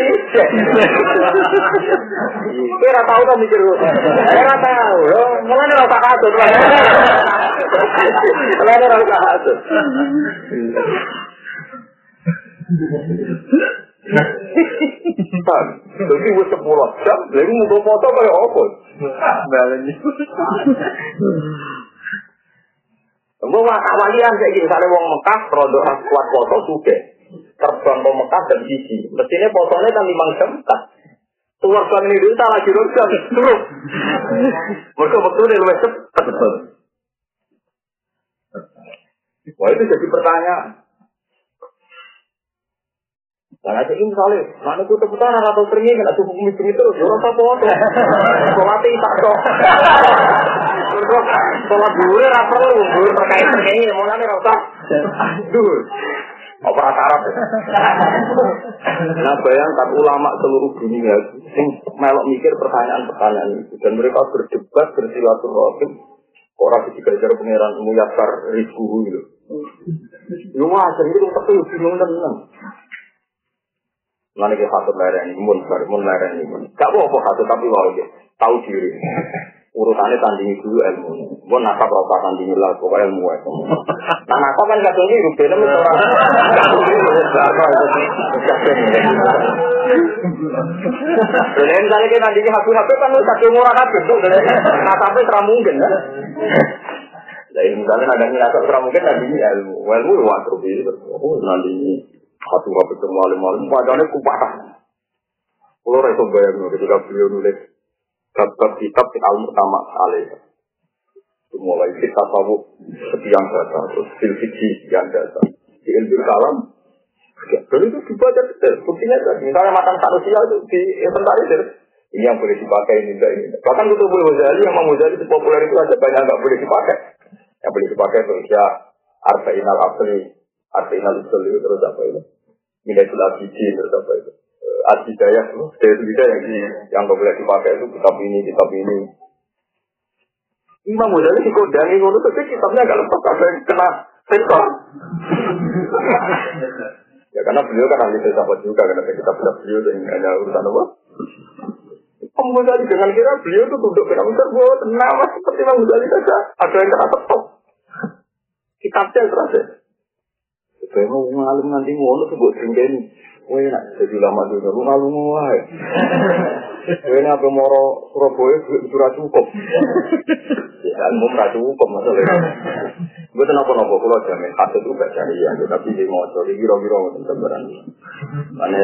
kira tahu kan mikir lu? Kira tahu, mulai nih rasa kasut, mulai nih rasa kasut. Kan, jadi gue sepuluh jam, lagi mau foto kayak apa? Balenya. Gue awalian kayak gini, misalnya wong Mekah, produk kuat foto juga. Terbang ke Mekah dan sisi. Mestinya fotonya kan lima jam, kan? Keluar suami ini dulu, lagi jam, turun. Mereka nih, lebih cepat. Wah itu jadi pertanyaan. Nah, nanti ini misalnya, mana gue teputan atau sering kena tubuh bumi bumi terus, ya rasa foto. Sholat tak dong. Sholat dulu, rasa lu, dulu terkait terkait, mau nanti rasa. Dulu. Apa rasa? Nah bayangkan ulama seluruh dunia melok mikir pertanyaan-pertanyaan itu dan mereka berdebat bersilaturahim orang digajar pangeran muyasar rizku gitu. Lu wajar itu tapi bingung tenang. Mana kita satu lereng ini, mun mun lereng ini. Gak apa apa satu tapi wow ya, tahu diri. Urutannya tandingi dulu ilmu. Mun nakap apa tandingi lah, pokoknya ilmu itu. Nah nakap kan tunggu, rupanya itu orang. Jadi misalnya kita tandingi HP-HP kan lu satu orang HP. Nah tapi terang mungkin kan. Jadi misalnya ada ngerasa terang mungkin tandingi ilmu. Ilmu lu waktu itu. Oh tandingi. Satu nggak ketemu alim-alim, padahal kupatah. Kalau reso bayang ketika beliau nulis bab-bab kitab di al pertama alih. Mulai kita tahu sekian data, terus filfiksi sekian data. Di ilmu kalam, dan itu dibaca detail. Buktinya tadi, misalnya makan manusia itu di inventarisir. Ini yang boleh dipakai, ini enggak ini. Bahkan boleh Ghazali, yang mau Ghazali itu populer itu ada banyak nggak boleh dipakai. Yang boleh dipakai itu ya Arba'in al-Asli, Al-Usul itu terus apa itu. Minatul Abidi terus apa itu. Adidayah itu, dari itu yang, yang nggak boleh dipakai itu kitab ini, kitab ini. Imam Ghazali dikodangi ngono tapi kitabnya agak lepas ada yang kena sensor. ya karena beliau kan ahli filsafat juga karena kitab-kitab beliau yang hanya urusan apa? Imam Ghazali dengan kira beliau itu duduk kena besar buat nama seperti Imam Ghazali saja ada yang kena tetap. Kitabnya terasa. Mau ngalung nanti ngono tuh buat sendiri. Wah enak jadi lama dulu, lu ngalung wae. Kowe nek apa moro Surabaya ora cukup. Ya kan mau ora cukup masalah. Gue tenang apa nopo kalau jamin hasil itu baca ya, tapi di mau cari kira-kira ngoten tembaran. Mana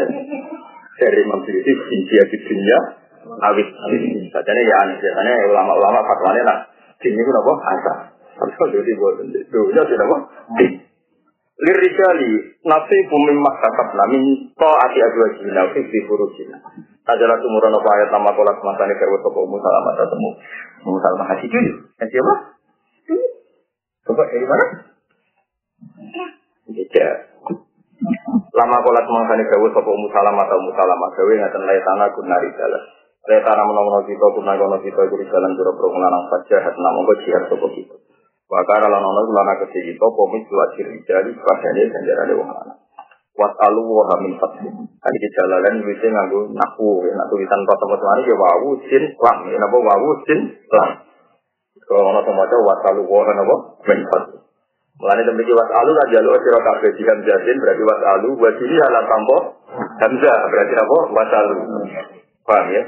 dari memiliki insia di dunia awit Sajane ya aneh, ulama-ulama fatwanya lah. Ini itu apa? Asa. Tapi kalau jadi buat dunia tidak apa? Lirijali nafsi bumi makasab namin to ati adu ajina fi furujina. Adalah sumuran apa ayat nama kolak masane kerwa toko musalamah temu. Musalamah hati jujur. Yang siapa? Coba dari mana? Tidak. Lama kolak masane kerwa toko musalamah atau musalamah gawe ngaten lay tanah tanah kita kono kita saja kita. Wakara lan ono lana kete kita komit dua ciri jari padane ganjarane wong lanang. Wat alu wa min fatih. Kan iki jalalan wis nganggo nahu, ya nak tulisan mari ya wawu sin lam, napa wawu sin lam. Kalau ono maca wat alu wa napa min fatih. Mulane demikian wat alu ra jalo sira kabeh jiham jatin berarti wat alu wa sini halan tampo hamzah berarti apa wat alu. Paham ya?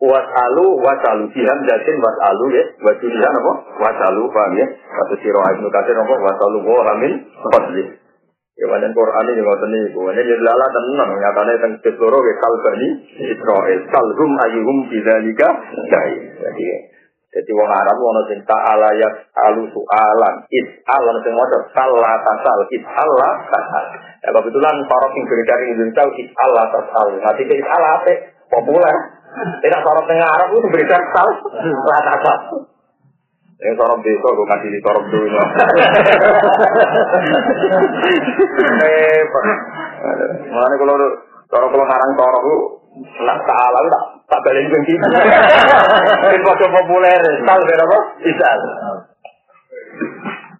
Wasalu wasalu. Siham jatin wasalu ya. Wasilihan apa? Wasalu paham ya. Kata siro ibnu kasir apa? Wasalu wa hamin fadli. Ya wajan Quran ini ngoten niku ini jadi lala tenang. Nyatane teng seluruh ya kalbani Israel. Kalhum ayuhum bidzalika dai jadi jadi wong Arab ono sing ta'ala ya alu sualan. Is alan sing maca salah tasal. Is Allah tasal. Ya kebetulan para sing dari Indonesia is Allah tasal. Nanti is Allah populer Tidak sorot tengah Arab itu berikan sal, rata Yang sorot desa gue kasih di sorot dulu. Eh, Mulanya kalau sorot kalau ngarang sorot lu nak salah tak tak balik ke kita. Foto populer, sal berapa? Isal.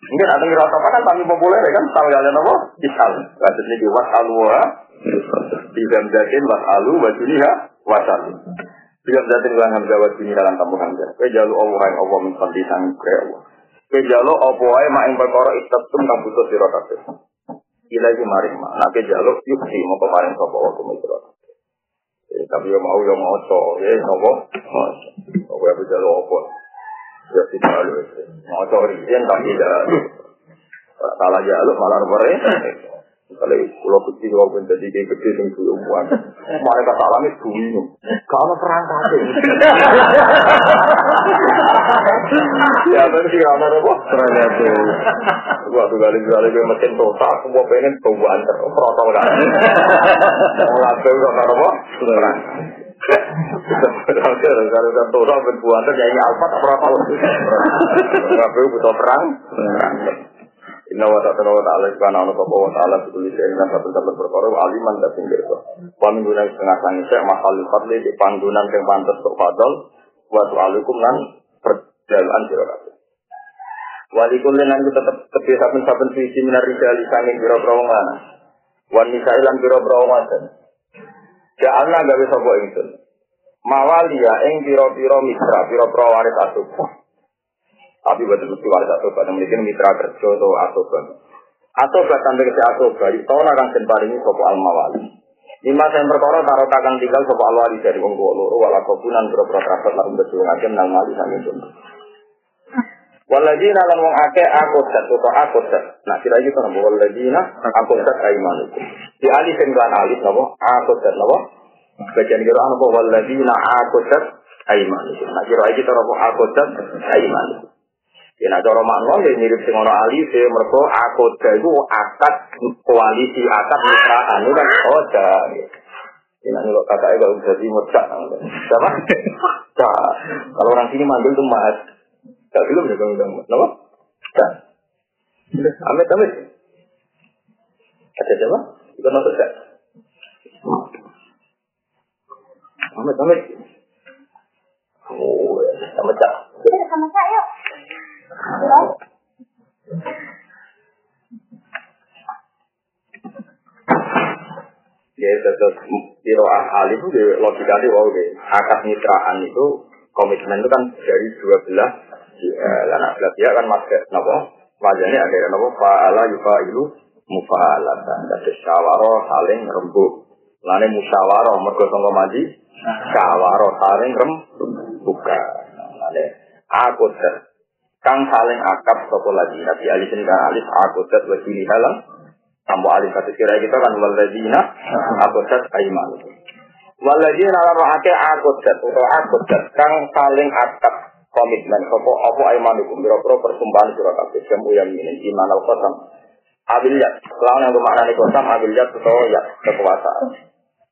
Mungkin ada ngira apa kan kami populer kan tahu kalian apa? Isal. Maksudnya di wasalwa di gamzatin wasalu wajuniha wasalu. Di gamzatin lan hamzah wajuni dalam kampung hamzah. Kowe jalu Allah yang Allah mensanti sang kowe Allah. Kowe jalu apa wae mak ing perkara istatum kang butuh sira kabeh. Ila iki maring mak. Nek jalu yuk si mau kemarin sapa waktu sira. Tapi yo mau yo mau to, ya nopo? Kowe apa jalu apa? Ya tidak lalu cari dia tapi tidak. Salah jalur malah repot. Kalau pulau kecil kalau pun jadi kayak gede yang dulu buat, mereka salah nih dulu. Kalau perangkat Ya tapi sih kalau ada apa? Perangkat Waktu kali kali gue mesin total, semua pengen bauan terprotol kan. Ngelakuin kok apa? Perangkat. Kalau kan total berbuat nyanyi alfat apa apa? Ngelakuin butuh perang. Inna wa ta'ala wa ta'ala Ibana wa ta'ala wa ta'ala Bukuli sehingga satu satu perkara Aliman dan tinggal itu Panggunan setengah sangi Sek mahal fadli Di panggunan yang pantas untuk fadol Wa tu'alukum nan Perjalan sirokat Wali kulin nan tetap Kebiasaan-saben suci minar rijali Sangin biro-biro mana Wan nisailan biro-biro mana Ja'alna gawe sopo ingsun Mawalia ing biro-biro mitra Biro-biro waris asup tapi betul mesti waris atoba, yang memiliki mitra kerja atau atoba. Atoba sampai ke atoba, itu tahun akan sempari ini sopo al mawali. Lima saya perkara taruh kakang tinggal sopo al wali dari wong tua loro, wala kobunan berapa terapat lalu berjuang aja nang mali sampai contoh. Waladina lan wong ake akodat atau akodat. Nah kira gitu nabo waladina akodat aiman itu. Di alif yang kelan alif nabo akodat nabo. Bagian kira nabo waladina akodat aiman itu. Nah kira gitu nabo akodat aiman itu. Ya nah cara makna ya mirip sing ana ali se mergo akoda iku akad koalisi akad mitraan itu kan oda. Ya nah kalau kakak itu bisa di mecak. Siapa? Kalau orang sini manggil tuh mas. Gak belum ya kamu kamu. Kenapa? Cak. Amit amit. Ada siapa? Ikut nonton gak? Amit amit. Oh, sama cak. Sama cak yuk. Ya, terus kiroah alif itu logikanya wow deh. Akad mitraan itu komitmen itu kan dari dua ya, anak belah dia kan masuk nopo wajahnya ada nopo faala yufa ilu mufaalatan. Dan syawaroh saling rembuk. Lane musyawaroh mergo sangka syawaroh saling rem buka. Lane aku ter kang saling akap sopo lagi. Nabi alif kang alif aku ter wajini halang. Sampo alif satu kira kita kan waladina ter aiman. Waladina rohake akodat atau akodat kang saling akad komitmen sopo opo aimanukum biro-biro persumpahan sira kabeh jamu yang ini iman al qasam abiliyat lawan yang bermakna kosam abiliyat atau ya kekuasaan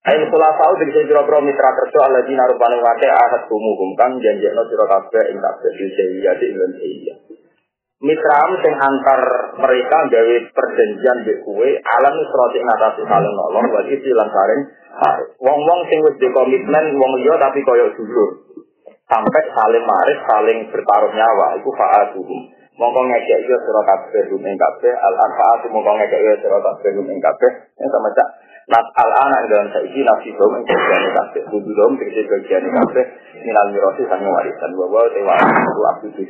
Ain kula tau dari biro-biro mitra kerja aladina rupane wake ahad humuhum kang janjekno sira kabeh ing kabeh di di Indonesia Mitram sing antar mereka gawe perjanjian mbek kowe alam seroti ngatasi saling nolong wa iki lan saring wong-wong sing wis di komitmen wong liya tapi koyo dulur sampai saling maris saling bertaruh nyawa iku fa'atuhum mongko ngekek yo sira kabeh rum kabeh al anfaatu mongko ngekek yo sira kabeh rum kabeh. Yang sama Nat al anak dalam saiki nafsi dom ing bagian kabeh. Kudu dom tegese bagian kabeh minal mirosi sang warisan. Bahwa tewa itu abdi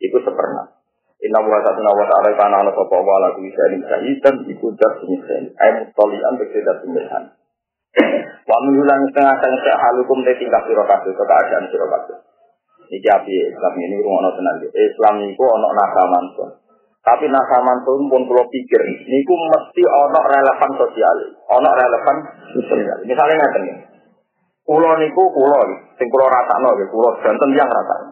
Iku seperna. Inna wa satuna wa ta'ala kana ala sapa wa ala kulli shay'in shahidan iku dat sini ay mutalian berseda pemilihan. Wa minulan setengah setengah halukum te tingkah sira kabeh keadaan sira kabeh. Iki Islam ini rumono tenan. Islam niku ana nakaman Tapi nakaman pun pun kula pikir niku mesti ana relevan sosial, ana relevan sosial. Misalnya ngaten ya. Kulo niku kulo sing kula rasakno nggih kulo janten yang rasakno.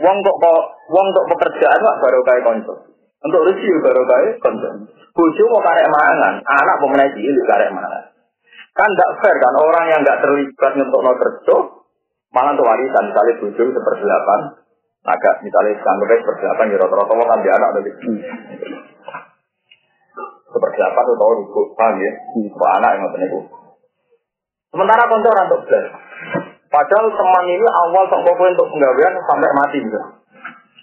Wong kok wong kok pekerjaan kok baru kayak konco. Untuk rezeki baru kayak konco. Bojo mau karek mangan, anak mau menaiki itu karek mangan. Kan tidak fair kan orang yang nggak terlibat untuk no kerja Malah untuk warisan, misalnya bujung seperdelapan, agak misalnya sanggupnya seperdelapan, ya rata-rata kan anak tadi. Seperdelapan itu tahu ibu, paham ya? Ibu anak yang ngoten itu. Sementara konco orang untuk belas. Padahal teman ini awal koko untuk penggawean sampai mati bisa.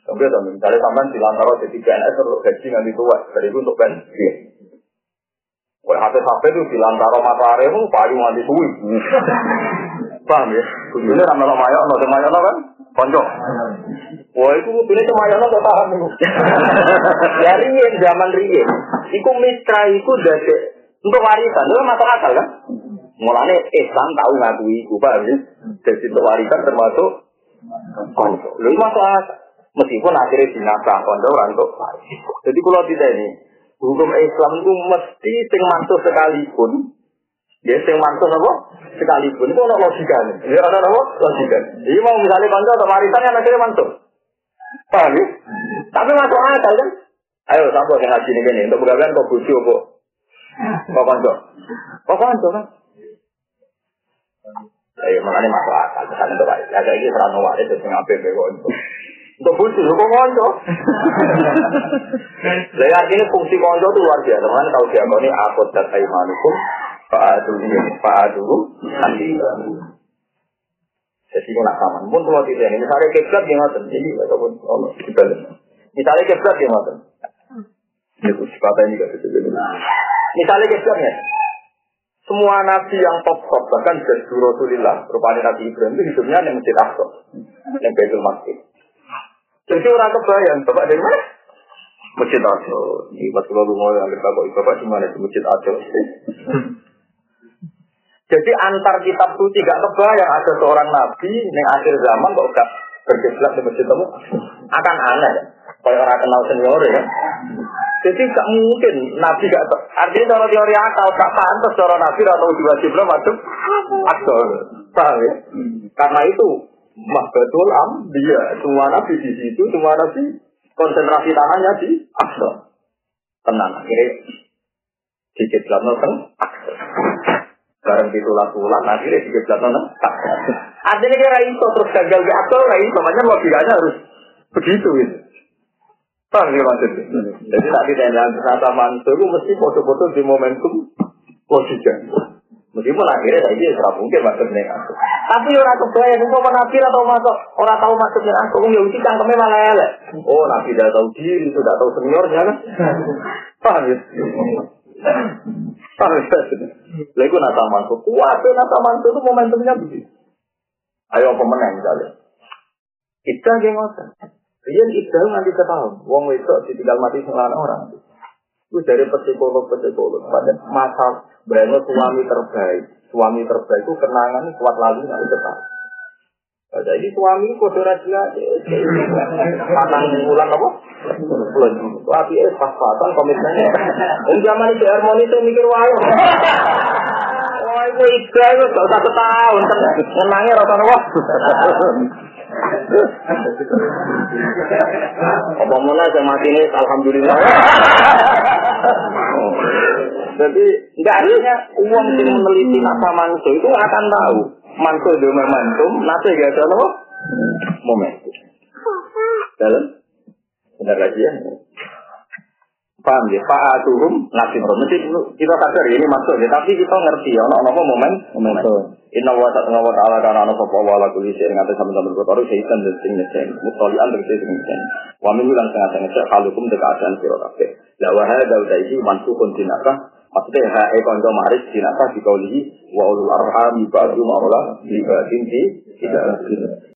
Tapi ya, misalnya sampai di lantaro jadi PNS untuk gaji nanti tua, dari itu untuk bensin. Wah, HP-HP itu di lantaro matahari itu payu nanti suwi. Paham ya? Kudune ra melok mayok, no mayok kan? Konco. Wah, itu kudune mayok kok paham iku. Ya riyen zaman riyen. Iku mitra iku dadi untuk warisan, itu masuk akal kan? Mulane Islam tahu ngakui iku, paham ya? Jadi untuk warisan termasuk konco. Lu masuk akal. Meskipun akhirnya dinasah konco orang untuk Jadi kalau tidak ini, hukum Islam itu mesti sing mantu sekalipun Ya, sing mantus apa? Sekalipun itu ada logika nih. Ya, ada apa? Logika. Jadi mau misalnya kantor atau warisan yang akhirnya mantus. Paham ya? Tapi masuk akal kan? Ayo, sampai yang ngaji ini Untuk begawan kok bucu kok. Kok kantor? Kok kantor kan? Ayo, makanya masuk akal. Misalnya untuk warisan. Ya, kayak ini serana waris. Terus ngapain kok untuk. Untuk bucu, kok konco? Jadi artinya fungsi konco itu luar biasa. Makanya tahu siapa ini akut dan aimanukum Fa'adu fa'adu. Jadi kalau sama, pun kalau tidak ini, misalnya kiblat yang ngoten, jadi ataupun Allah dibalik. Misalnya kiblat yang ngoten. Itu kata ini juga betul Misalnya kiblatnya, semua nabi yang top top bahkan dari Rasulullah, rupanya Nabi Ibrahim itu hidupnya yang masjid Aqsa, yang Baitul Masjid. Jadi orang kebayang, bapak dari mana? Masjid Aqsa. Ini pas kalau lu mau yang bapak, bapak mana itu Masjid Aqsa? Jadi antar kitab suci gak kebayang ada seorang nabi yang akhir zaman kok gak berkiblat di masjid itu akan aneh. Kalau orang kenal senior ya. Jadi gak mungkin nabi gak artinya kalau teori akal gak pantas seorang nabi atau diwajibkan masuk akal. Paham ya? Karena itu mahbatul am dia semua nabi di situ semua nabi konsentrasi tangannya di akal. Tenang akhirnya di kiblat nonton akal. Barang ditulah tulah, akhirnya juga belakang Artinya kira itu terus gagal di akal, nah itu makanya logikanya harus begitu gitu. Paham ya maksudnya? Jadi tak ditanya kata mantu itu mesti foto-foto di momentum logika. Meskipun akhirnya saya ini serap mungkin maksudnya aku. Tapi orang kebayang itu mau nafir atau masuk orang tahu maksudnya aku. Ya uji cangkemnya malah elek. Oh nabi tidak tahu diri, tidak tahu seniornya kan? Paham ya? Lalu nata mantu, kuat nata mantu itu momentumnya begitu. Ayo pemenang misalnya. Kita yang ngotot. Itu nanti ketahui. Wong itu ditinggal mati sembilan orang. Itu dari psikolog psikolog pada masa banyak suami terbaik. Suami terbaik itu kenangan kuat lalu nanti ketahui. Jadi suami kode raja patang bulan apa? Bulan. Tapi eh pas-pasan komitmennya. Om zaman itu harmoni itu mikir wae. Itu ida itu gak usah setahun. Senangnya rata apa? Apa mana yang mati ini, alhamdulillah. Jadi, enggak artinya uang yang meneliti nasa manusia itu akan tahu mantul di momentum, nanti gak ada? Momentum. Dalam? Benar lagi ya? Paham ya? Pak Aturum, nasib Mesti kita sadar ini masuk ya, tapi kita ngerti ya, ono apa momen? Momentum. Inna wa ta'ala wa ta'ala kana ana sapa wa la kulli syai'in ngate sampeyan perkara syaitan dan sing ngecen. Mutalian tegese sing ngecen. Wa min lan sing ngecen ngecen halukum dekatan sira kabeh. La wa hada utaisi mansukun dinaka Maksudnya ha e konco maris dinaka di kaulihi wa ulul arham ba'du ma'ula li ba'din di tidak